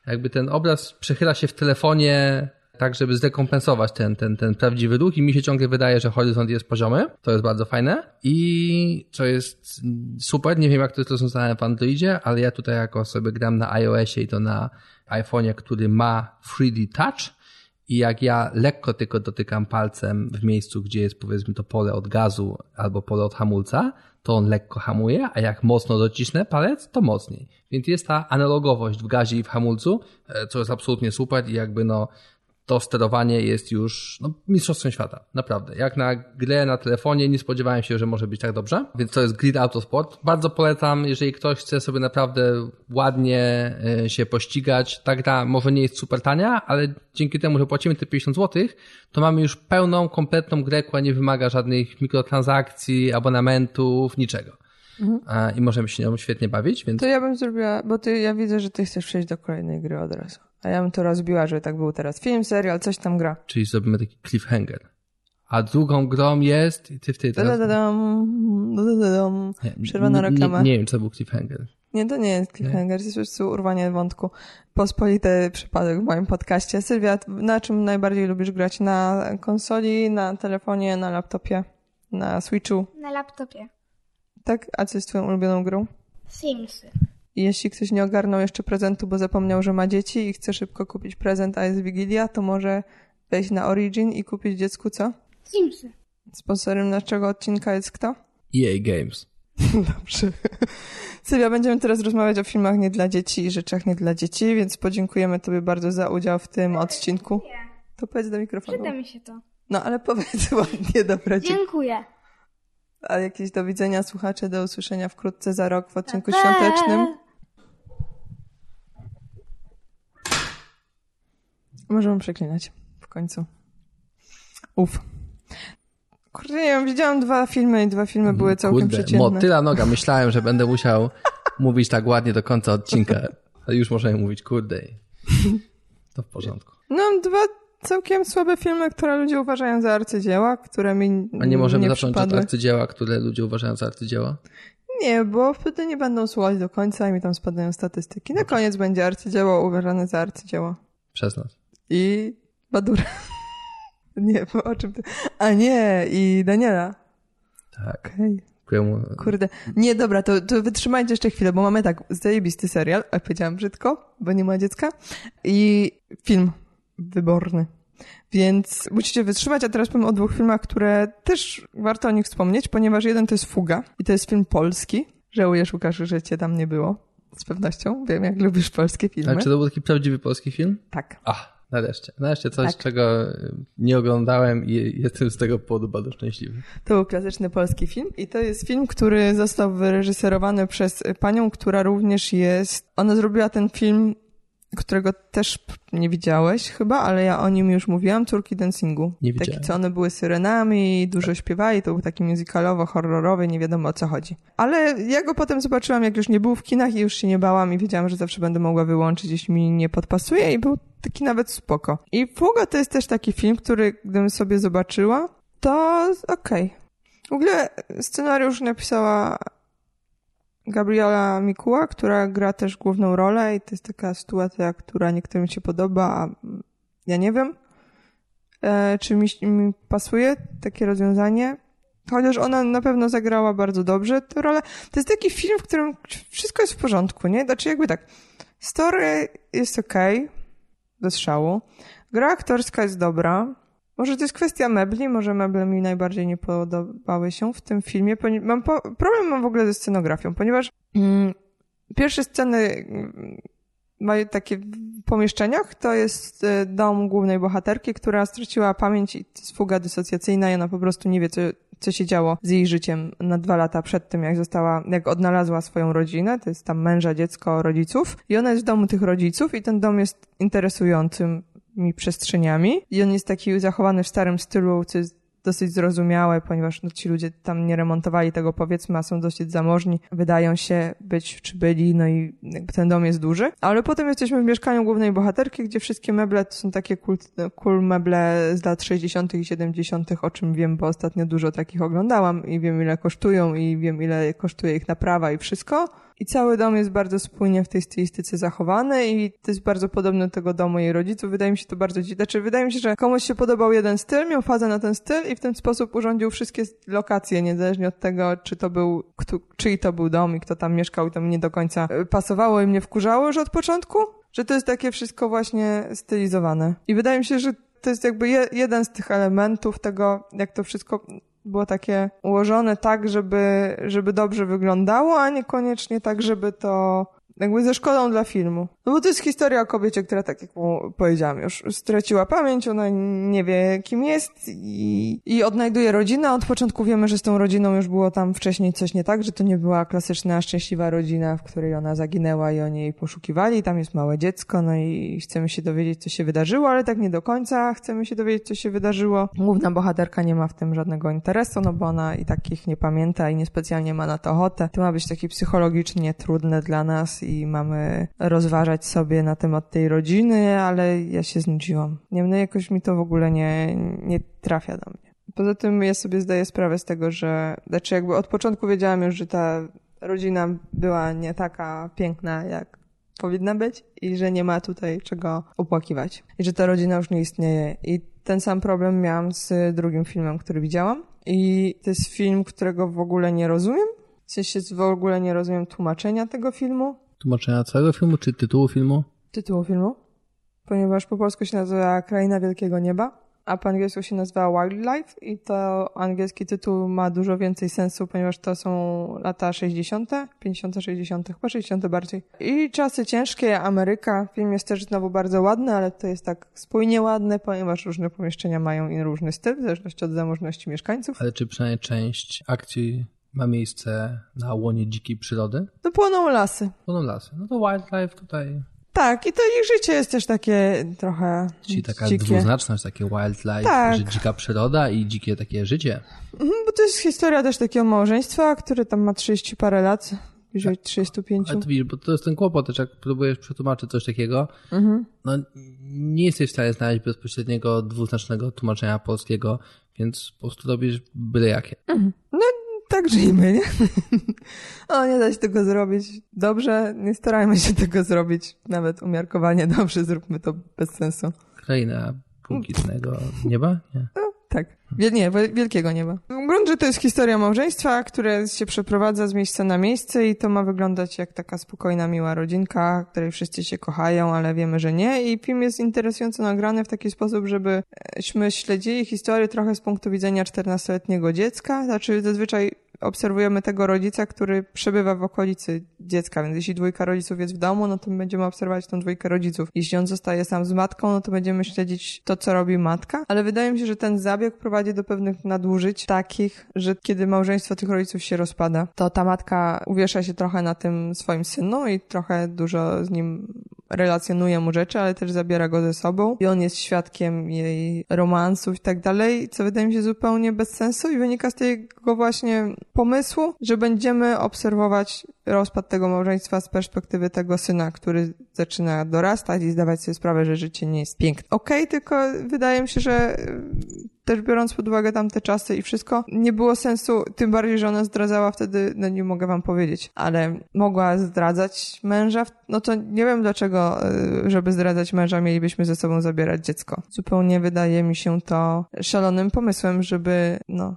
Jakby ten obraz przechyla się w telefonie tak, żeby zrekompensować ten, ten, ten prawdziwy ruch i mi się ciągle wydaje, że horyzont jest poziomy. To jest bardzo fajne. I co jest super, nie wiem jak to jest rozwiązane w Androidzie, ale ja tutaj jako sobie gram na iOSie i to na iPhone'ie, który ma 3D Touch i jak ja lekko tylko dotykam palcem w miejscu, gdzie jest powiedzmy to pole od gazu albo pole od hamulca, to on lekko hamuje, a jak mocno docisnę palec, to mocniej. Więc jest ta analogowość w gazie i w hamulcu, e, co jest absolutnie super i jakby no to sterowanie jest już no, mistrzostwem świata. Naprawdę. Jak na grę na telefonie nie spodziewałem się, że może być tak dobrze. Więc to jest Grid Autosport. Bardzo polecam, jeżeli ktoś chce sobie naprawdę ładnie e, się pościgać. Ta gra może nie jest super tania, ale dzięki temu, że płacimy te 50 zł, to mamy już pełną, kompletną grę, która nie wymaga żadnych mikrotransakcji, abonamentów, niczego. Mhm. I możemy się nią świetnie bawić, więc... To ja bym zrobiła, bo ty, ja widzę, że ty chcesz przejść do kolejnej gry od razu. A ja bym to rozbiła, że tak był teraz film, serial, coś tam gra. Czyli zrobimy taki cliffhanger. A drugą grą jest... I ty w tej teraz... Przerwana reklama. Nie, nie, wiem, co był cliffhanger. Nie, to nie jest cliffhanger, to jest po prostu urwanie wątku. Pospolity przypadek w moim podcaście. Sylwia, na czym najbardziej lubisz grać? Na konsoli, na telefonie, na laptopie, na Switchu? Na laptopie. Tak? A co jest twoją ulubioną grą? Simsy. I jeśli ktoś nie ogarnął jeszcze prezentu, bo zapomniał, że ma dzieci i chce szybko kupić prezent, a jest Wigilia, to może wejść na Origin i kupić dziecku co? Simsy. Sponsorem naszego odcinka jest kto? EA Games. Dobrze. Sylwia, będziemy teraz rozmawiać o filmach nie dla dzieci i rzeczach nie dla dzieci, więc podziękujemy Tobie bardzo za udział w tym odcinku. To powiedz do mikrofonu. Przyda mi się to. No ale powiedz ładnie, dobra. Dziękuję. A jakieś do widzenia słuchacze, do usłyszenia wkrótce za rok w odcinku świątecznym. Możemy przeklinać w końcu. Uf. Kurde, nie wiem, widziałam dwa filmy i dwa filmy były całkiem Kurde, przeciętne. Motyla noga. Myślałem, że będę musiał mówić tak ładnie do końca odcinka. Ale już możemy mówić kurde. To w porządku. No, dwa całkiem słabe filmy, które ludzie uważają za arcydzieła, które mi A nie możemy nie zacząć przypadły. od arcydzieła, które ludzie uważają za arcydzieła? Nie, bo wtedy nie będą słuchać do końca i mi tam spadają statystyki. Na koniec będzie arcydzieło uważane za arcydzieło. Przez nas. I Badura. nie, bo o czym ty... A nie, i Daniela. Tak. Okay. Kurde. Nie, dobra, to, to wytrzymajcie jeszcze chwilę, bo mamy tak, zajebisty serial, a powiedziałam brzydko, bo nie ma dziecka, i film wyborny. Więc musicie wytrzymać, a teraz powiem o dwóch filmach, które też warto o nich wspomnieć, ponieważ jeden to jest Fuga i to jest film polski. Żałujesz, Łukasz, że cię tam nie było. Z pewnością. Wiem, jak lubisz polskie filmy. A czy to był taki prawdziwy polski film? Tak. Ach, nareszcie. Nareszcie coś, Tak. czego nie oglądałem i jestem z tego powodu bardzo szczęśliwy. To był klasyczny polski film i to jest film, który został wyreżyserowany przez panią, która również jest... Ona zrobiła ten film, którego też nie widziałeś chyba, ale ja o nim już mówiłam, Córki Dancingu. Nie Taki, widziałem. co one były syrenami, dużo śpiewali, to był taki musicalowo-horrorowy, nie wiadomo o co chodzi. Ale ja go potem zobaczyłam, jak już nie był w kinach i już się nie bałam i wiedziałam, że zawsze będę mogła wyłączyć, jeśli mi nie podpasuje i był taki nawet spoko. I Fuga to jest też taki film, który gdybym sobie zobaczyła, to okej. W ogóle scenariusz napisała Gabriela Mikuła, która gra też główną rolę i to jest taka sytuacja, która niektórym się podoba, a ja nie wiem, e, czy mi, mi pasuje takie rozwiązanie. Chociaż ona na pewno zagrała bardzo dobrze tę rolę. To jest taki film, w którym wszystko jest w porządku, nie? Znaczy jakby tak, story jest okej, do strzału. Gra aktorska jest dobra. Może to jest kwestia mebli, może meble mi najbardziej nie podobały się w tym filmie. Mam po- problem mam w ogóle ze scenografią, ponieważ mm, pierwsze sceny mm, mają takie w pomieszczeniach, to jest e, dom głównej bohaterki, która straciła pamięć i jest fuga dysocjacyjna i ona po prostu nie wie, co, co się działo z jej życiem na dwa lata przed tym, jak została, jak odnalazła swoją rodzinę, to jest tam męża, dziecko, rodziców i ona jest w domu tych rodziców i ten dom jest interesującym przestrzeniami i on jest taki zachowany w starym stylu, co jest dosyć zrozumiałe, ponieważ no, ci ludzie tam nie remontowali tego powiedzmy, a są dosyć zamożni, wydają się być czy byli, no i ten dom jest duży. Ale potem jesteśmy w mieszkaniu głównej bohaterki, gdzie wszystkie meble to są takie cool, cool meble z lat 60. i 70., o czym wiem, bo ostatnio dużo takich oglądałam i wiem ile kosztują i wiem ile kosztuje ich naprawa i wszystko. I cały dom jest bardzo spójnie w tej stylistyce zachowany i to jest bardzo podobne do tego domu jej rodziców. Wydaje mi się to bardzo dziwne. Znaczy, wydaje mi się, że komuś się podobał jeden styl, miał fazę na ten styl i w ten sposób urządził wszystkie lokacje, niezależnie od tego, czy to był, kto, czyj to był dom i kto tam mieszkał i to mi nie do końca e, pasowało i mnie wkurzało już od początku, że to jest takie wszystko właśnie stylizowane. I wydaje mi się, że to jest jakby je, jeden z tych elementów tego, jak to wszystko było takie ułożone tak, żeby, żeby dobrze wyglądało, a niekoniecznie tak, żeby to jakby ze szkodą dla filmu. No bo to jest historia o kobiecie, która, tak jak powiedziałam, już straciła pamięć, ona nie wie, kim jest i, i odnajduje rodzinę. Od początku wiemy, że z tą rodziną już było tam wcześniej coś nie tak, że to nie była klasyczna, szczęśliwa rodzina, w której ona zaginęła i oni jej poszukiwali. Tam jest małe dziecko, no i chcemy się dowiedzieć, co się wydarzyło, ale tak nie do końca chcemy się dowiedzieć, co się wydarzyło. Główna bohaterka nie ma w tym żadnego interesu, no bo ona i takich nie pamięta i niespecjalnie ma na to ochotę. To ma być taki psychologicznie trudne dla nas i mamy rozważać sobie na temat tej rodziny, ale ja się znudziłam. Nie wiem, no jakoś mi to w ogóle nie, nie trafia do mnie. Poza tym ja sobie zdaję sprawę z tego, że, znaczy jakby od początku wiedziałam już, że ta rodzina była nie taka piękna, jak powinna być i że nie ma tutaj czego opłakiwać. I że ta rodzina już nie istnieje. I ten sam problem miałam z drugim filmem, który widziałam. I to jest film, którego w ogóle nie rozumiem. W sensie w ogóle nie rozumiem tłumaczenia tego filmu tłumaczenia całego filmu, czy tytułu filmu? Tytułu filmu, ponieważ po polsku się nazywa Kraina Wielkiego Nieba, a po angielsku się nazywa Wildlife i to angielski tytuł ma dużo więcej sensu, ponieważ to są lata 60., 50., 60., chyba 60. bardziej. I czasy ciężkie, Ameryka. Film jest też znowu bardzo ładny, ale to jest tak spójnie ładne, ponieważ różne pomieszczenia mają i różny styl, w zależności od zamożności mieszkańców. Ale czy przynajmniej część akcji ma miejsce na łonie dzikiej przyrody? To płoną lasy. Płoną lasy. No to wildlife tutaj... Tak, i to ich życie jest też takie trochę Czyli taka dzikie. dwuznaczność, takie wildlife, tak. że dzika przyroda i dzikie takie życie. Mhm, bo to jest historia też takiego małżeństwa, które tam ma 30 parę lat, bliżej 35. Ale to widzisz, bo to jest ten kłopot, też jak próbujesz przetłumaczyć coś takiego, mhm. no nie jesteś w stanie znaleźć bezpośredniego dwuznacznego tłumaczenia polskiego, więc po prostu robisz byle jakie. Mhm. No tak żyjmy, nie? o, nie da się tego zrobić dobrze, nie starajmy się tego zrobić nawet umiarkowanie dobrze, zróbmy to bez sensu. Kraina błękitnego nieba? Nie. No, tak. Nie, wielkiego nieba. W gruncie to jest historia małżeństwa, które się przeprowadza z miejsca na miejsce i to ma wyglądać jak taka spokojna, miła rodzinka, której wszyscy się kochają, ale wiemy, że nie. I film jest interesująco nagrany w taki sposób, żebyśmy śledzili historię trochę z punktu widzenia 14-letniego dziecka. Znaczy zazwyczaj obserwujemy tego rodzica, który przebywa w okolicy dziecka, więc jeśli dwójka rodziców jest w domu, no to będziemy obserwować tą dwójkę rodziców. Jeśli on zostaje sam z matką, no to będziemy śledzić to, co robi matka, ale wydaje mi się, że ten zabieg prowadzi do pewnych nadużyć takich, że kiedy małżeństwo tych rodziców się rozpada, to ta matka uwiesza się trochę na tym swoim synu i trochę dużo z nim relacjonuje mu rzeczy, ale też zabiera go ze sobą i on jest świadkiem jej romansów i tak dalej, co wydaje mi się zupełnie bez sensu i wynika z tego właśnie pomysłu, że będziemy obserwować rozpad tego małżeństwa z perspektywy tego syna, który zaczyna dorastać i zdawać sobie sprawę, że życie nie jest piękne. Okej, okay, tylko wydaje mi się, że też biorąc pod uwagę tamte czasy i wszystko, nie było sensu, tym bardziej, że ona zdradzała wtedy, no nie mogę wam powiedzieć, ale mogła zdradzać męża, no to nie wiem dlaczego, e, żeby zdradzać męża, mielibyśmy ze sobą zabierać dziecko. Zupełnie wydaje mi się to szalonym pomysłem, żeby, no,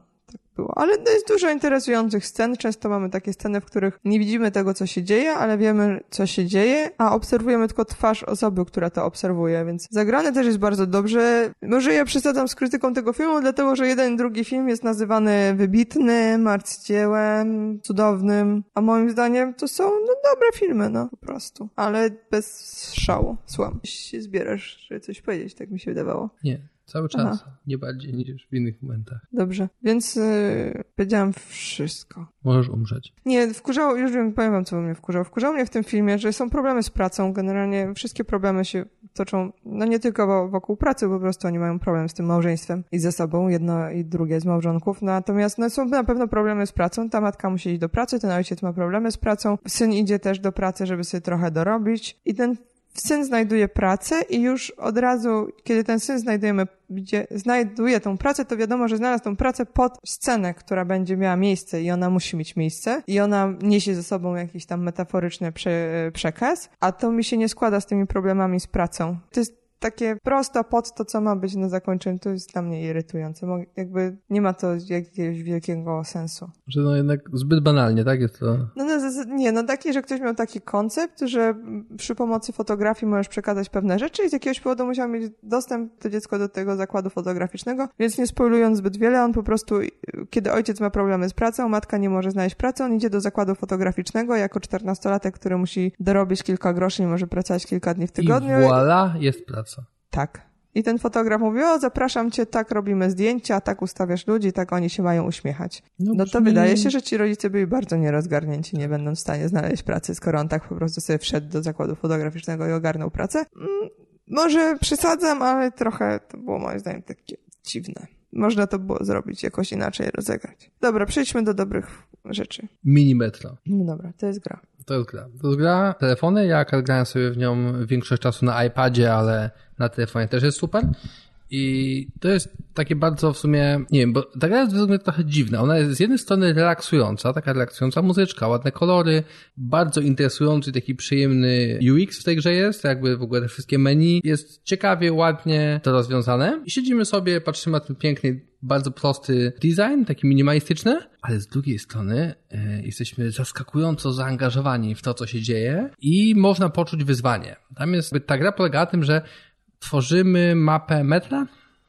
było. Ale jest dużo interesujących scen. Często mamy takie sceny, w których nie widzimy tego, co się dzieje, ale wiemy, co się dzieje, a obserwujemy tylko twarz osoby, która to obserwuje, więc zagrane też jest bardzo dobrze. Może ja przesadzam z krytyką tego filmu, dlatego, że jeden drugi film jest nazywany wybitnym, arcydziełem, cudownym, a moim zdaniem to są no, dobre filmy, no po prostu. Ale bez szału. Słucham. Się zbierasz, żeby coś powiedzieć, tak mi się wydawało. Nie. Cały czas, Aha. nie bardziej niż w innych momentach. Dobrze, więc yy, powiedziałam wszystko. Możesz umrzeć. Nie, wkurzało, już wiem, powiem wam, co mnie wkurzało. Wkurzało mnie w tym filmie, że są problemy z pracą. Generalnie wszystkie problemy się toczą, no nie tylko wokół pracy, po prostu oni mają problem z tym małżeństwem i ze sobą, jedno i drugie z małżonków. Natomiast no, są na pewno problemy z pracą. Ta matka musi iść do pracy, ten ojciec ma problemy z pracą, syn idzie też do pracy, żeby sobie trochę dorobić i ten syn znajduje pracę i już od razu, kiedy ten syn znajdujemy, gdzie znajduje tą pracę, to wiadomo, że znalazł tą pracę pod scenę, która będzie miała miejsce i ona musi mieć miejsce i ona niesie ze sobą jakiś tam metaforyczny prze, przekaz, a to mi się nie składa z tymi problemami z pracą. To jest takie prosto pod to, co ma być na zakończeniu, to jest dla mnie irytujące. Jakby nie ma to jakiegoś wielkiego sensu. Że no jednak zbyt banalnie, tak jest to? No, no nie, no taki, że ktoś miał taki koncept, że przy pomocy fotografii możesz przekazać pewne rzeczy i z jakiegoś powodu musiał mieć dostęp to dziecko do tego zakładu fotograficznego, więc nie spoilując zbyt wiele, on po prostu, kiedy ojciec ma problemy z pracą, matka nie może znaleźć pracy, on idzie do zakładu fotograficznego jako czternastolatek, który musi dorobić kilka groszy i może pracować kilka dni w tygodniu. I voilà, jest praca. Tak. I ten fotograf mówi, o zapraszam cię, tak robimy zdjęcia, tak ustawiasz ludzi, tak oni się mają uśmiechać. No, no to wydaje się, że ci rodzice byli bardzo nierozgarnięci, nie będą w stanie znaleźć pracy, skoro on tak po prostu sobie wszedł do zakładu fotograficznego i ogarnął pracę. Mm, może przesadzam, ale trochę to było moim zdaniem takie dziwne. Można to było zrobić jakoś inaczej, rozegrać. Dobra, przejdźmy do dobrych rzeczy. Minimetro. No dobra, to jest gra. To jest gra. To jest gra telefony. Ja grałem sobie w nią większość czasu na iPadzie, ale na telefonie też jest super. I to jest takie bardzo w sumie, nie wiem, bo ta gra jest według mnie trochę dziwna. Ona jest z jednej strony relaksująca, taka relaksująca muzyczka, ładne kolory, bardzo interesujący, taki przyjemny UX w tej grze jest, jakby w ogóle te wszystkie menu. Jest ciekawie, ładnie to rozwiązane. I siedzimy sobie, patrzymy na ten piękny, bardzo prosty design, taki minimalistyczny, ale z drugiej strony e, jesteśmy zaskakująco zaangażowani w to, co się dzieje i można poczuć wyzwanie. Tam jest, ta gra polega na tym, że tworzymy mapę metra,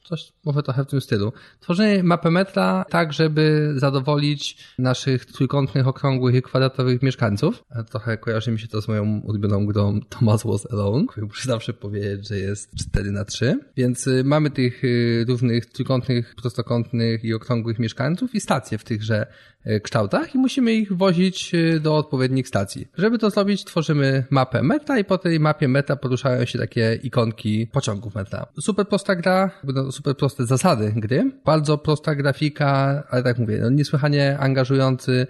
coś może trochę w tym stylu. Tworzymy mapę metra tak, żeby zadowolić naszych trójkątnych, okrągłych i kwadratowych mieszkańców. Trochę kojarzy mi się to z moją ulubioną grą Thomas Was Alone, której muszę zawsze powiedzieć, że jest 4 na 3 Więc y, mamy tych y, różnych trójkątnych, prostokątnych i okrągłych mieszkańców i stacje w tychże kształtach i musimy ich wozić do odpowiednich stacji. Żeby to zrobić, tworzymy mapę meta i po tej mapie meta poruszają się takie ikonki pociągów meta. Super prosta gra, super proste zasady gry. Bardzo prosta grafika, ale tak mówię, no niesłychanie angażujący,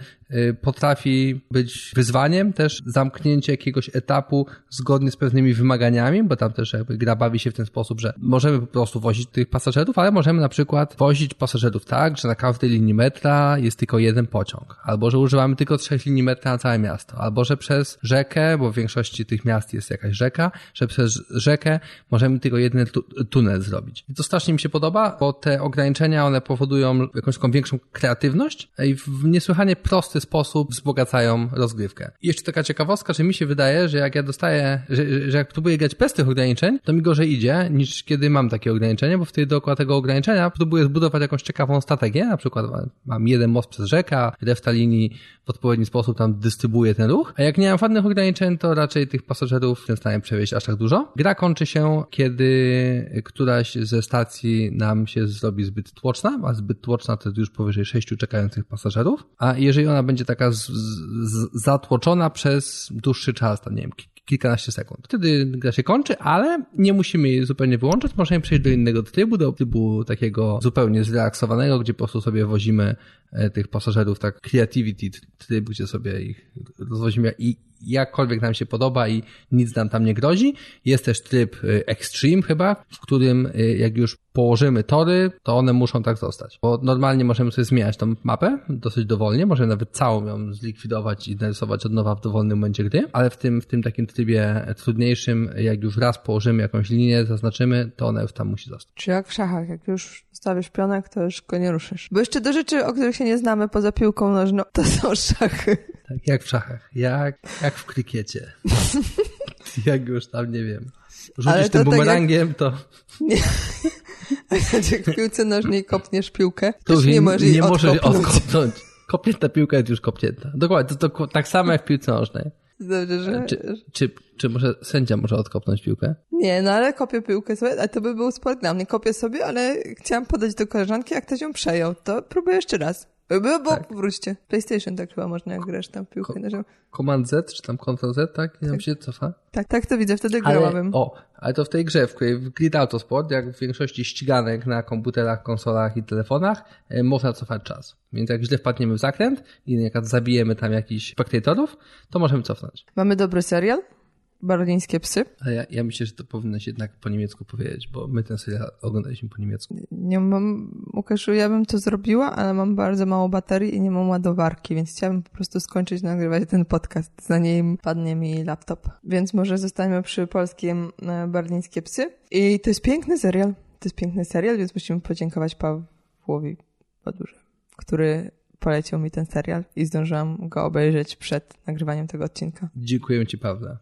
potrafi być wyzwaniem też zamknięcie jakiegoś etapu zgodnie z pewnymi wymaganiami, bo tam też jakby gra bawi się w ten sposób, że możemy po prostu wozić tych pasażerów, ale możemy na przykład wozić pasażerów tak, że na każdej linii metra jest tylko jeden pociąg, albo że używamy tylko trzech linii metra na całe miasto, albo że przez rzekę, bo w większości tych miast jest jakaś rzeka, że przez rzekę możemy tylko jeden tu tunel zrobić. I to strasznie mi się podoba, bo te ograniczenia, one powodują jakąś taką większą kreatywność i w niesłychanie prosty sposób wzbogacają rozgrywkę. I jeszcze taka ciekawostka, że mi się wydaje, że jak ja dostaję, że, że jak próbuję grać bez tych ograniczeń, to mi gorzej idzie, niż kiedy mam takie ograniczenie, bo wtedy dookoła tego ograniczenia próbuję zbudować jakąś ciekawą strategię, na przykład mam jeden most przez rzekę, reszta linii w odpowiedni sposób tam dystrybuuje ten ruch, a jak nie mam żadnych ograniczeń, to raczej tych pasażerów nie jestem przewieźć aż tak dużo. Gra kończy się, kiedy któraś ze stacji nam się zrobi zbyt tłoczna, a zbyt tłoczna to jest już powyżej sześciu czekających pasażerów, a jeżeli ona będzie taka z, z, zatłoczona przez dłuższy czas, to nie wiem, kilkanaście sekund. Wtedy gra się kończy, ale nie musimy jej zupełnie wyłączyć, możemy przejść do innego trybu, do trybu takiego zupełnie zrelaksowanego, gdzie po prostu sobie wozimy e, tych pasażerów, tak creativity tryb, gdzie sobie ich rozwozimy i jakkolwiek nam się podoba i nic nam tam nie grozi. Jest też tryb y, Extreme chyba, w którym y, jak już położymy tory, to one muszą tak zostać. Bo normalnie możemy sobie zmieniać tą mapę dosyć dowolnie, możemy nawet całą ją zlikwidować i narysować od nowa w dowolnym momencie gry, ale w tym, w tym takim trybie trudniejszym, jak już raz położymy jakąś linię, zaznaczymy, to ona już tam musi zostać. Czy jak w szachach, jak już stawisz pionek, to już go nie ruszysz. Bo jeszcze do rzeczy, o których się nie znamy poza piłką nożną, to są szachy. Tak, jak w szachach. Jak, jak w krykiecie. jak już tam, nie wiem. Rzucisz tym tak bumerangiem, jak... to... Nie. jak w piłce nożnej kopniesz piłkę, to już nie możesz nie możesz odkopnąć. Kopnięta piłka jest już kopnięta. Dokładnie, to, to tak samo jak w piłce nożnej. Dobrze, że... Czy, czy, czy może sędzia może odkopnąć piłkę? Nie, no ale kopię piłkę sobie, ale to by był sport dla mnie. Kopię sobie, ale chciałam podać do koleżanki, jak ktoś ją przejął, to próbuję jeszcze raz. Bo, bo Tak. wróćcie. PlayStation tak chyba można, jak grasz tam piłkę Ko- nożną. Command Z, czy tam Ctrl Z, tak? I nam się cofa. Tak, tak to widzę, wtedy Ale, grałabym. o, ale to w tej grze, w której w Grid Autosport, jak w większości ściganek na komputerach, konsolach i telefonach, e, można cofać czas. Więc jak źle wpadniemy w zakręt i na zabijemy tam jakichś spektatorów, to możemy cofnąć. Mamy dobry serial. Berlińskie psy. Ale ja, ja myślę, że to powinnoś jednak po niemiecku powiedzieć, bo my ten serial oglądaliśmy po niemiecku. Nie mam, Łukaszu, ja bym to zrobiła, ale mam bardzo mało baterii i nie mam ładowarki, więc chciałabym po prostu skończyć nagrywać ten podcast, zanim padnie mi laptop. Więc może zostańmy przy polskim e, Berlińskie psy. I to jest piękny serial. To jest piękny serial, więc musimy podziękować Pawłowi Badurze, który polecił mi ten serial i zdążyłam go obejrzeć przed nagrywaniem tego odcinka. Dziękuję Ci, Pawle.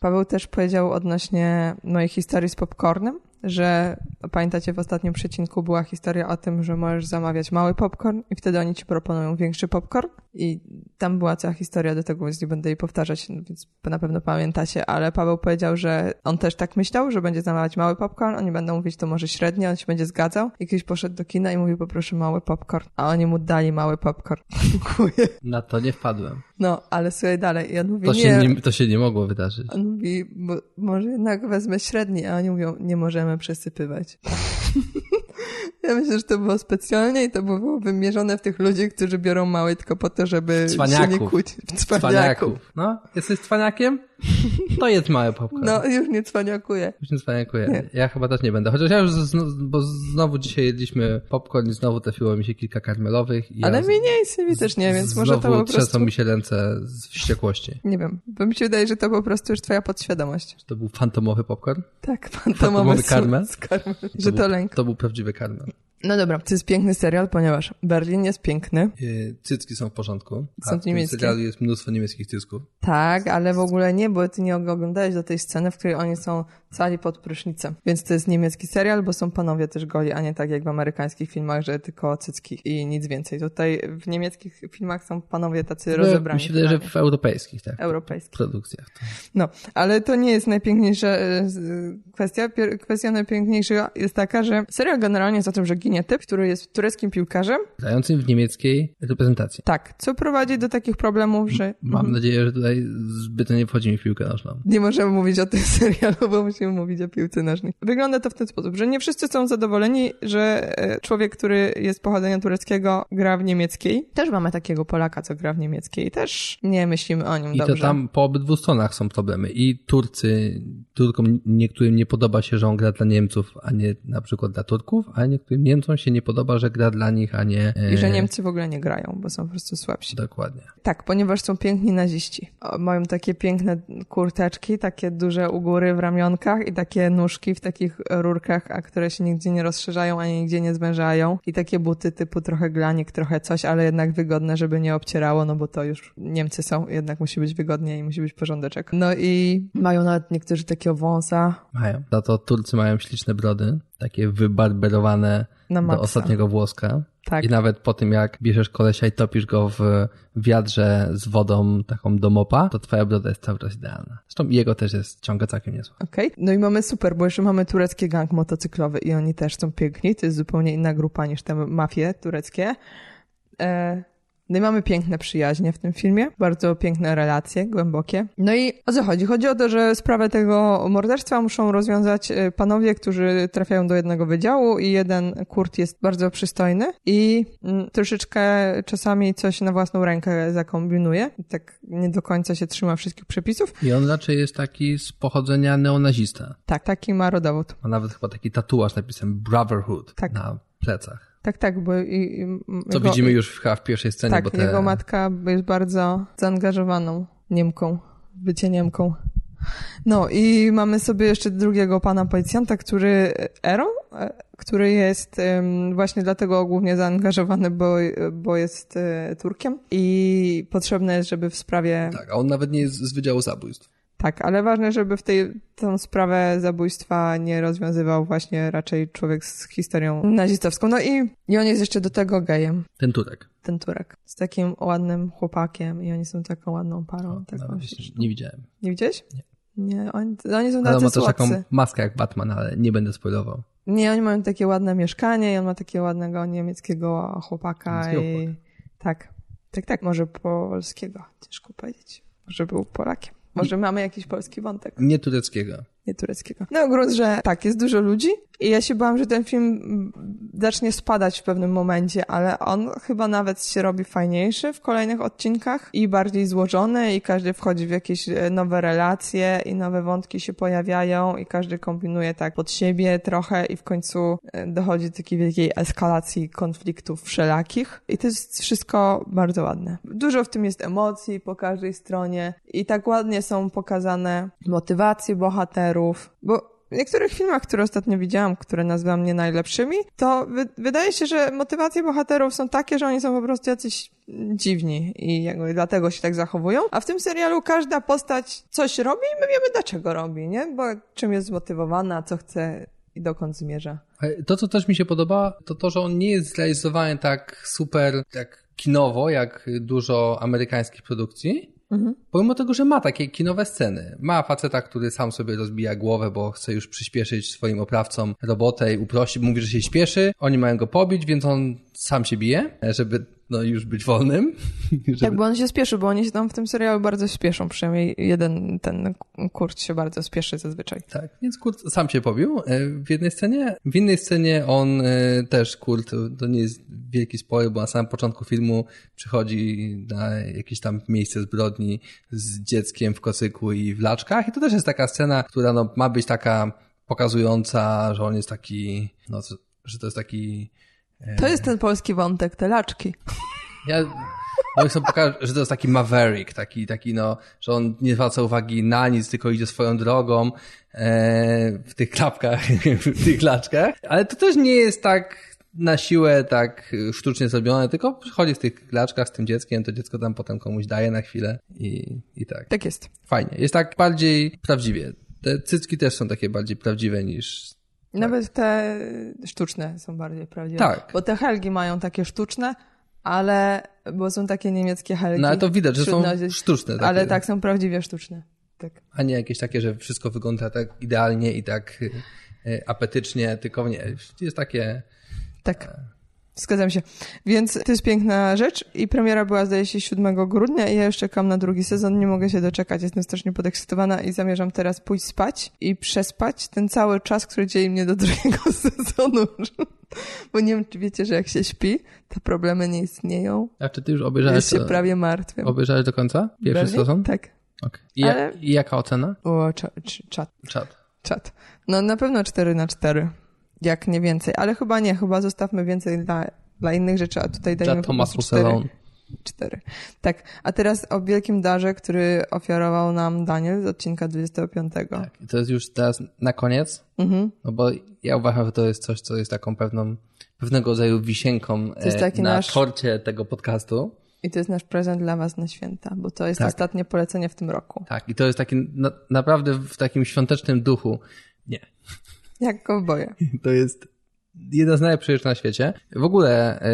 Paweł też powiedział odnośnie mojej historii z popcornem, że pamiętacie w ostatnim przecinku była historia o tym, że możesz zamawiać mały popcorn i wtedy oni ci proponują większy popcorn i tam była cała historia do tego, więc nie będę jej powtarzać, więc na pewno pamiętacie, ale Paweł powiedział, że on też tak myślał, że będzie zamawiać mały popcorn, oni będą mówić to może średnio, on się będzie zgadzał i kiedyś poszedł do kina i mówił poproszę mały popcorn, a oni mu dali mały popcorn. Dziękuję. Na to nie wpadłem. No, ale słuchaj dalej i on mówi To nie, się nie, to się nie mogło wydarzyć. on mówi, bo może jednak wezmę średni, a oni mówią, nie możemy przesypywać. ja myślę, że to było specjalnie i to było wymierzone w tych ludzi, którzy biorą mały tylko po to, żeby się nie Cwaniaków. kłócić. Cwaniaków. Cwaniaków. No, jesteś cwaniakiem? To jedz mały popcorn. No, już nie cwaniakuję. Już nie cwaniakuję. Nie. Ja chyba też nie będę. Chociaż ja już, bo znowu dzisiaj jedliśmy popcorn i znowu trafiło mi się kilka karmelowych. I Ale ja mi nie jest mi też nie, więc może to po prostu... mi się ręce z wściekłości. Nie wiem, bo mi się wydaje, że to po prostu już twoja podświadomość. Czy to był fantomowy popcorn? Tak, Fantomowy fantomowy karmel? z karmel. Że był, to lęk. To był prawdziwy karmel. No dobra, to jest piękny serial, ponieważ Berlin jest piękny. Yy, Cycki są w porządku. Są A w tym niemieckie. serialu jest mnóstwo niemieckich cycków. Tak, ale w ogóle nie, bo ty nie oglądałeś do tej sceny, w której oni są cali pod prysznicem. Więc to jest niemiecki serial, bo są panowie też goli, a nie tak jak w amerykańskich filmach, że tylko cycki i nic więcej. Tutaj w niemieckich filmach są panowie tacy rozebrani. Mi się wydaje, że w europejskich, tak. Europejskich. Produkcjach. To. No, ale to nie jest najpiękniejsza e, z- kwestia. Kwestia najpiękniejsza jest taka, że serial generalnie jest o tym, że ginie typ, który jest tureckim piłkarzem. Grającym w niemieckiej reprezentacji. Tak, co prowadzi do takich problemów, że Mam nadzieję, że tutaj zbyt nie wchodzi mi w piłkę nożną. Nie możemy mówić o tym serialu, bo musimy mówić o piłce nożnej. Wygląda to w ten sposób, że nie wszyscy są zadowoleni, że e, człowiek, który jest pochodzenia tureckiego, gra w niemieckiej. Też mamy takiego Polaka, co gra w niemieckiej. Też nie myślimy o nim I dobrze. to tam po obydwu stronach są problemy. I Turcy, Turkom niektórym nie podoba się, że on gra dla Niemców, a nie na przykład dla Turków, a niektórym Niemcom się nie podoba, że gra dla nich, a nie... e, I że Niemcy w ogóle nie grają, bo są po prostu słabsi. Dokładnie. Tak, ponieważ są piękni naziści. Mają takie piękne kurteczki, takie duże u góry w ramionkach i takie nóżki w takich rurkach, a które się nigdzie nie rozszerzają, ani nigdzie nie zwężają. I takie buty typu trochę glanik, trochę coś, ale jednak wygodne, żeby nie obcierało, no bo to już Niemcy są, jednak musi być wygodnie i musi być porządeczek. No i mają nawet niektórzy takiego wąsa Mają. Za to Turcy mają śliczne brody, takie wybarberowane do ostatniego włoska. Tak. I nawet po tym, jak bierzesz kolesia i topisz go w wiadrze z wodą taką do mopa, to twoja broda jest cały czas idealna. Zresztą jego też jest ciągle całkiem niezła. Okej. No i mamy super, bo jeszcze mamy turecki gang motocyklowy i oni też są piękni. To jest zupełnie inna grupa niż te mafie tureckie. E, no i mamy piękne przyjaźnie w tym filmie, bardzo piękne relacje, głębokie. No i o co chodzi? Chodzi o to, że sprawę tego morderstwa muszą rozwiązać e, panowie, którzy trafiają do jednego wydziału i jeden Kurt jest bardzo przystojny i mm, troszeczkę czasami coś na własną rękę zakombinuje. Tak nie do końca się trzyma wszystkich przepisów. I on raczej jest taki z pochodzenia neonazista. Tak, taki ma rodowód. Ma nawet chyba taki tatuaż napisem Brotherhood Tak. na plecach. Tak, tak, bo i, i, Co jego- widzimy już w, w pierwszej scenie, Tak, bo te... jego matka jest bardzo zaangażowaną Niemką, bycie Niemką. No i mamy sobie jeszcze drugiego pana policjanta, który, Aaron, e, który jest właśnie dlatego głównie zaangażowany, bo, bo jest e, Turkiem i potrzebne jest, żeby w sprawie... Tak, a on nawet nie jest z Wydziału Zabójstw. Tak, ale ważne, żeby w tej, tą sprawę zabójstwa nie rozwiązywał właśnie raczej człowiek z historią nazistowską. No i, i on jest jeszcze do tego gejem. Ten Turek. ten Turek. Z takim ładnym chłopakiem i oni są taką ładną parą. O, taką śliczną. nie widziałem. Nie widziałeś? Nie. Nie, oni, oni są Ale tacy ma też taką maskę jak Batman, ale nie będę spoilował. Nie, oni mają takie ładne mieszkanie i on ma takiego ładnego niemieckiego chłopaka Niemieckiego i, Tak. Tak, tak. Może polskiego. Ciężko powiedzieć. Może był Polakiem. Może mamy jakiś polski wątek. Nie tureckiego. Nie tureckiego. No grunt, że tak, jest dużo ludzi i ja się bałam, że ten film zacznie spadać w pewnym momencie, ale on chyba nawet się robi fajniejszy w kolejnych odcinkach i bardziej złożony i każdy wchodzi w jakieś e, nowe relacje i nowe wątki się pojawiają i każdy kombinuje tak pod siebie trochę i w końcu e, dochodzi do takiej wielkiej eskalacji konfliktów wszelakich i to jest wszystko bardzo ładne. Dużo w tym jest emocji po każdej stronie i tak ładnie są pokazane motywacje bohaterów, bo w niektórych filmach, które ostatnio widziałam, które nazywam nie najlepszymi, to wy wydaje się, że motywacje bohaterów są takie, że oni są po prostu jacyś dziwni i jakby dlatego się tak zachowują. A w tym serialu każda postać coś robi i my wiemy dlaczego robi, nie? Bo czym jest zmotywowana, co chce i dokąd zmierza. To, co też mi się podoba, to to, że on nie jest zrealizowany tak super, tak kinowo, jak dużo amerykańskich produkcji, Mhm. Pomimo tego, że ma takie kinowe sceny. Ma faceta, który sam sobie rozbija głowę, bo chce już przyspieszyć swoim oprawcom robotę i uprościć. Mówi, że się śpieszy, oni mają go pobić, więc on sam się bije, żeby no, już być wolnym. Żeby... Tak, bo on się spieszy, bo oni się tam w tym serialu bardzo spieszą. Przynajmniej jeden, ten Kurt się bardzo spieszy zazwyczaj. Tak, więc Kurt sam się pobił e, w jednej scenie. W innej scenie on e, też, Kurt, to nie jest wielki spoiler, bo na samym początku filmu przychodzi na jakieś tam miejsce zbrodni z dzieckiem w kocyku i w laczkach i to też jest taka scena, która no, ma być taka pokazująca, że on jest taki, no, że to jest taki to jest ten polski wątek, te laczki. Ja no chcę pokazać, że to jest taki maverick, taki, taki no, że on nie zwraca uwagi na nic, tylko idzie swoją drogą e, w tych klapkach, w tych laczkach. Ale to też nie jest tak na siłę tak sztucznie zrobione, tylko przychodzi w tych laczkach z tym dzieckiem, to dziecko tam potem komuś daje na chwilę i, i tak. Tak jest. Fajnie. Jest tak bardziej prawdziwie. Te cycki też są takie bardziej prawdziwe niż. Nawet te sztuczne są bardziej prawdziwe. Tak. Bo te helgi mają takie sztuczne, ale, bo są takie niemieckie helgi. No ale to widać, że są sztuczne. Takie. Ale tak, są prawdziwie sztuczne. Tak. A nie jakieś takie, że wszystko wygląda tak idealnie i tak e, apetycznie, tylko nie. Jest takie... Tak. E, Zgadzam się. Więc to jest piękna rzecz i premiera była zdaje się 7 grudnia i ja już czekam na drugi sezon, nie mogę się doczekać, jestem strasznie podekscytowana i zamierzam teraz pójść spać i przespać ten cały czas, który dzieli mnie do drugiego sezonu. Bo nie wiem, czy wiecie, że jak się śpi, to problemy nie istnieją. A czy ty już obejrzałeś? Jest się prawie martwy. Obejrzałeś do końca? Pierwszy Bernie? sezon? Tak. Okay. I, Ale... I jaka ocena? O. Czat. Czat. Czat. No na pewno 4 na 4 jak nie więcej, ale chyba nie, chyba zostawmy więcej dla, dla innych rzeczy, a tutaj dajemy prostu cztery. Cztery. Tak. A teraz o wielkim darze, który ofiarował nam Daniel z odcinka 25. Tak. I to jest już teraz na koniec, mhm. no bo ja uważam, że to jest coś, co jest taką pewną, pewnego rodzaju wisienką e, na nasz... torcie tego podcastu. I to jest nasz prezent dla Was na święta, bo to jest tak. ostatnie polecenie w tym roku. Tak, i to jest taki na, naprawdę w takim świątecznym duchu. Nie. Jak kowboje. To jest jedna z najlepszych rzeczy na świecie. W ogóle e,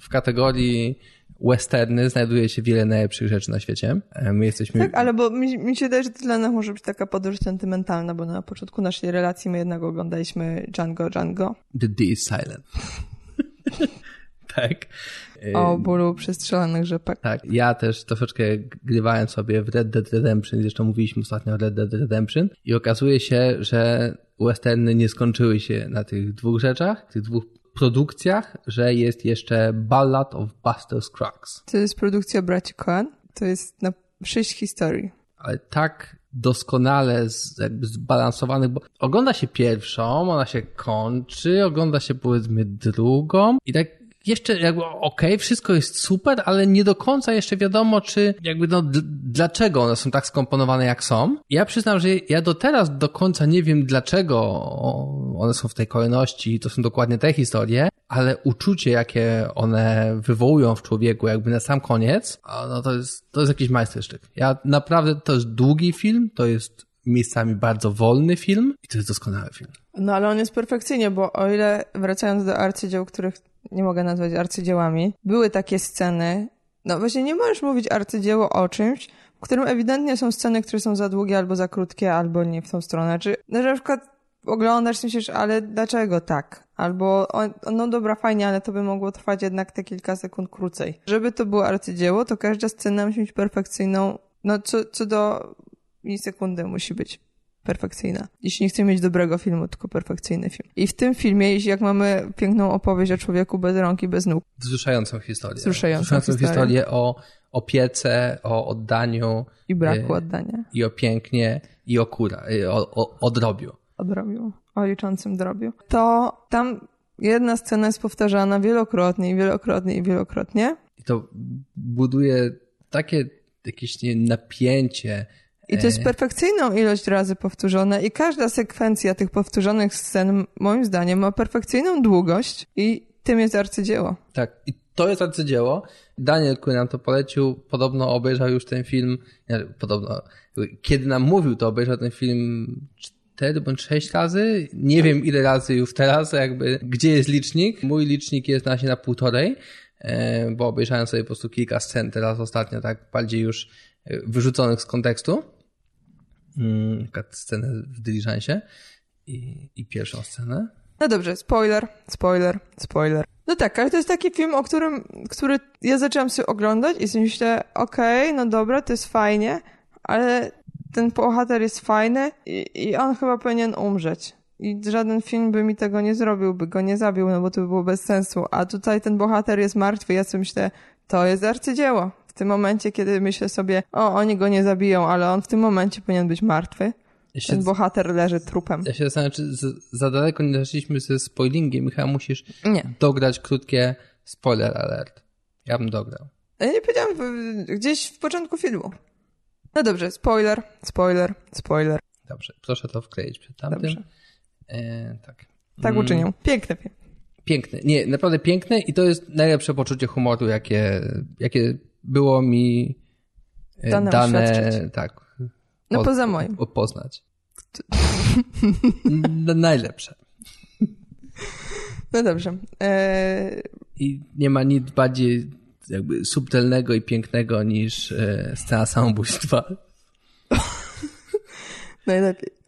w kategorii westerny znajduje się wiele najlepszych rzeczy na świecie. E, my jesteśmy... Tak, ale bo mi, mi się wydaje, że to dla nas może być taka podróż sentymentalna, bo na początku naszej relacji my jednak oglądaliśmy Django Django. The D is silent. tak. O bólu przestrzelanych rzepek. Tak, ja też troszeczkę grywałem sobie w Red Dead Redemption, zresztą mówiliśmy ostatnio o Red Dead Redemption i okazuje się, że westerny nie skończyły się na tych dwóch rzeczach, tych dwóch produkcjach, że jest jeszcze Ballad of Buster Scruggs. To jest produkcja braci Coen. To jest na sześć historii. Ale tak doskonale z, jakby zbalansowanych, bo ogląda się pierwszą, ona się kończy, ogląda się powiedzmy drugą i tak jeszcze jakby okej, okay, wszystko jest super, ale nie do końca jeszcze wiadomo, czy jakby no dlaczego one są tak skomponowane jak są. Ja przyznam, że ja do teraz do końca nie wiem dlaczego one są w tej kolejności, to są dokładnie te historie, ale uczucie jakie one wywołują w człowieku jakby na sam koniec, no to jest, to jest jakiś majstersztyk. Ja naprawdę, to jest długi film, to jest miejscami bardzo wolny film i to jest doskonały film. No ale on jest perfekcyjnie, bo o ile wracając do arcydzieł, których nie mogę nazwać arcydziełami, były takie sceny, no właśnie nie możesz mówić arcydzieło o czymś, którym ewidentnie są sceny, które są za długie albo za krótkie, albo nie w tą stronę. Czy na przykład oglądasz i myślisz, ale dlaczego tak? Albo, no dobra, fajnie, ale to by mogło trwać jednak te kilka sekund krócej. Żeby to było arcydzieło, to każda scena musi być perfekcyjną, no co, co do milisekundy musi być perfekcyjna. Jeśli nie chcemy mieć dobrego filmu, tylko perfekcyjny film. I w tym filmie, jeśli jak mamy piękną opowieść o człowieku bez rąk i bez nóg, Wzruszającą historię. Wzruszającą Wzruszającą historię. historię o opiece, o oddaniu i braku E, oddania, i o pięknie i o kura, i o, o, o drobiu. o drobiu, o liczącym drobiu, to tam jedna scena jest powtarzana wielokrotnie i wielokrotnie i wielokrotnie. I to buduje takie jakieś nie, napięcie. I to jest perfekcyjną ilość razy powtórzone i każda sekwencja tych powtórzonych scen, moim zdaniem, ma perfekcyjną długość i tym jest arcydzieło. Tak, i to jest arcydzieło. Daniel, który nam to polecił, podobno obejrzał już ten film, nie, podobno, kiedy nam mówił, to obejrzał ten film cztery bądź sześć razy. Nie wiem ile razy już teraz, jakby, gdzie jest licznik. Mój licznik jest na, na półtorej, e, bo obejrzałem sobie po prostu kilka scen teraz ostatnio, tak bardziej już e, wyrzuconych z kontekstu. Mm, Taka scenę w dyliżansie i, i pierwszą scenę. No dobrze, spoiler, spoiler, spoiler. No tak, ale to jest taki film, o którym, który ja zaczęłam sobie oglądać i sobie myślę, okej, no dobra, to jest fajnie, ale ten bohater jest fajny i, i on chyba powinien umrzeć. I żaden film by mi tego nie zrobił, by go nie zabił, no bo to by było bez sensu. A tutaj ten bohater jest martwy, ja sobie myślę, to jest arcydzieło. W tym momencie, kiedy myślę sobie, o, oni go nie zabiją, ale on w tym momencie powinien być martwy. Ja się, Ten bohater leży trupem. ja się zastanawiam, czy za daleko nie zaszliśmy ze spoilingiem. Michał, musisz Nie. dograć krótkie spoiler alert. Ja bym dograł. Ja nie powiedziałam gdzieś w początku filmu. No dobrze, spoiler, spoiler, spoiler. Dobrze, proszę to wkleić przed tamtym. Dobrze. E, tak. Tak Mm, uczynił. Piękny film. Piękny. Nie, naprawdę piękny i to jest najlepsze poczucie humoru, jakie, jakie było mi e, Dane dane, tak. No po- poza moim. po- Poznać. Najlepsze. No dobrze. Eee, I nie ma nic bardziej jakby subtelnego i pięknego niż e, scena samobójstwa. najlepiej.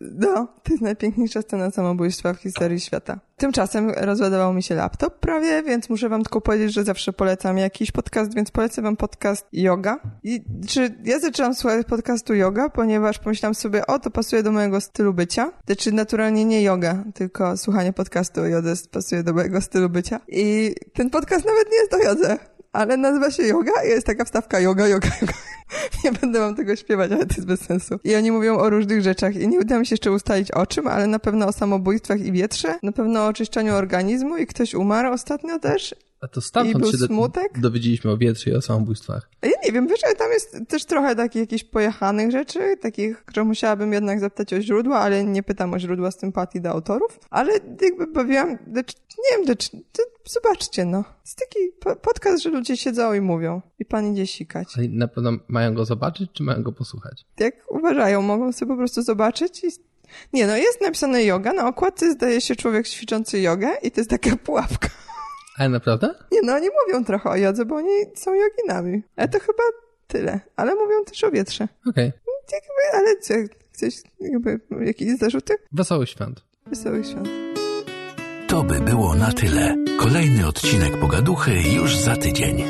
No, to jest najpiękniejsza scena samobójstwa w historii świata. Tymczasem rozładował mi się laptop prawie, więc muszę wam tylko powiedzieć, że zawsze polecam jakiś podcast, więc polecę wam podcast yoga. I czy ja zaczęłam słuchać podcastu yoga, ponieważ pomyślałam sobie, o, to pasuje do mojego stylu bycia. Znaczy naturalnie nie yoga, tylko słuchanie podcastu o jodze pasuje do mojego stylu bycia. I ten podcast nawet nie jest o jodze, ale nazywa się yoga i jest taka wstawka yoga, yoga, yoga. Nie będę wam tego śpiewać, ale to jest bez sensu. I oni mówią o różnych rzeczach i nie uda mi się jeszcze ustalić o czym, ale na pewno o samobójstwach i wietrze, na pewno o oczyszczaniu organizmu i ktoś umarł ostatnio też. A to I stamtąd był się do, smutek? dowiedzieliśmy o wietrze i o samobójstwach. A Ja nie wiem, wiesz, ale tam jest też trochę takich jakichś pojechanych rzeczy, takich, że musiałabym jednak zapytać o źródła, ale nie pytam o źródła sympatii do autorów. Ale jakby bawiłam, lecz, nie wiem, lecz, to zobaczcie, no. jest taki po- podcast, że ludzie siedzą i mówią. I pan idzie sikać. Ale na pewno mają go zobaczyć, czy mają go posłuchać? jak uważają, mogą sobie po prostu zobaczyć i... Nie, no jest napisane yoga, na okładce zdaje się człowiek ćwiczący jogę i to jest taka pułapka. Ale naprawdę? Nie, no oni mówią trochę o jodze, bo oni są joginami. Ale to chyba tyle. Ale mówią też o wietrze. Okej. Jakby, ale co, chcesz jakby jakieś zarzuty? Wesołych świąt. Wesołych świąt. To by było na tyle. Kolejny odcinek Pogaduchy już za tydzień.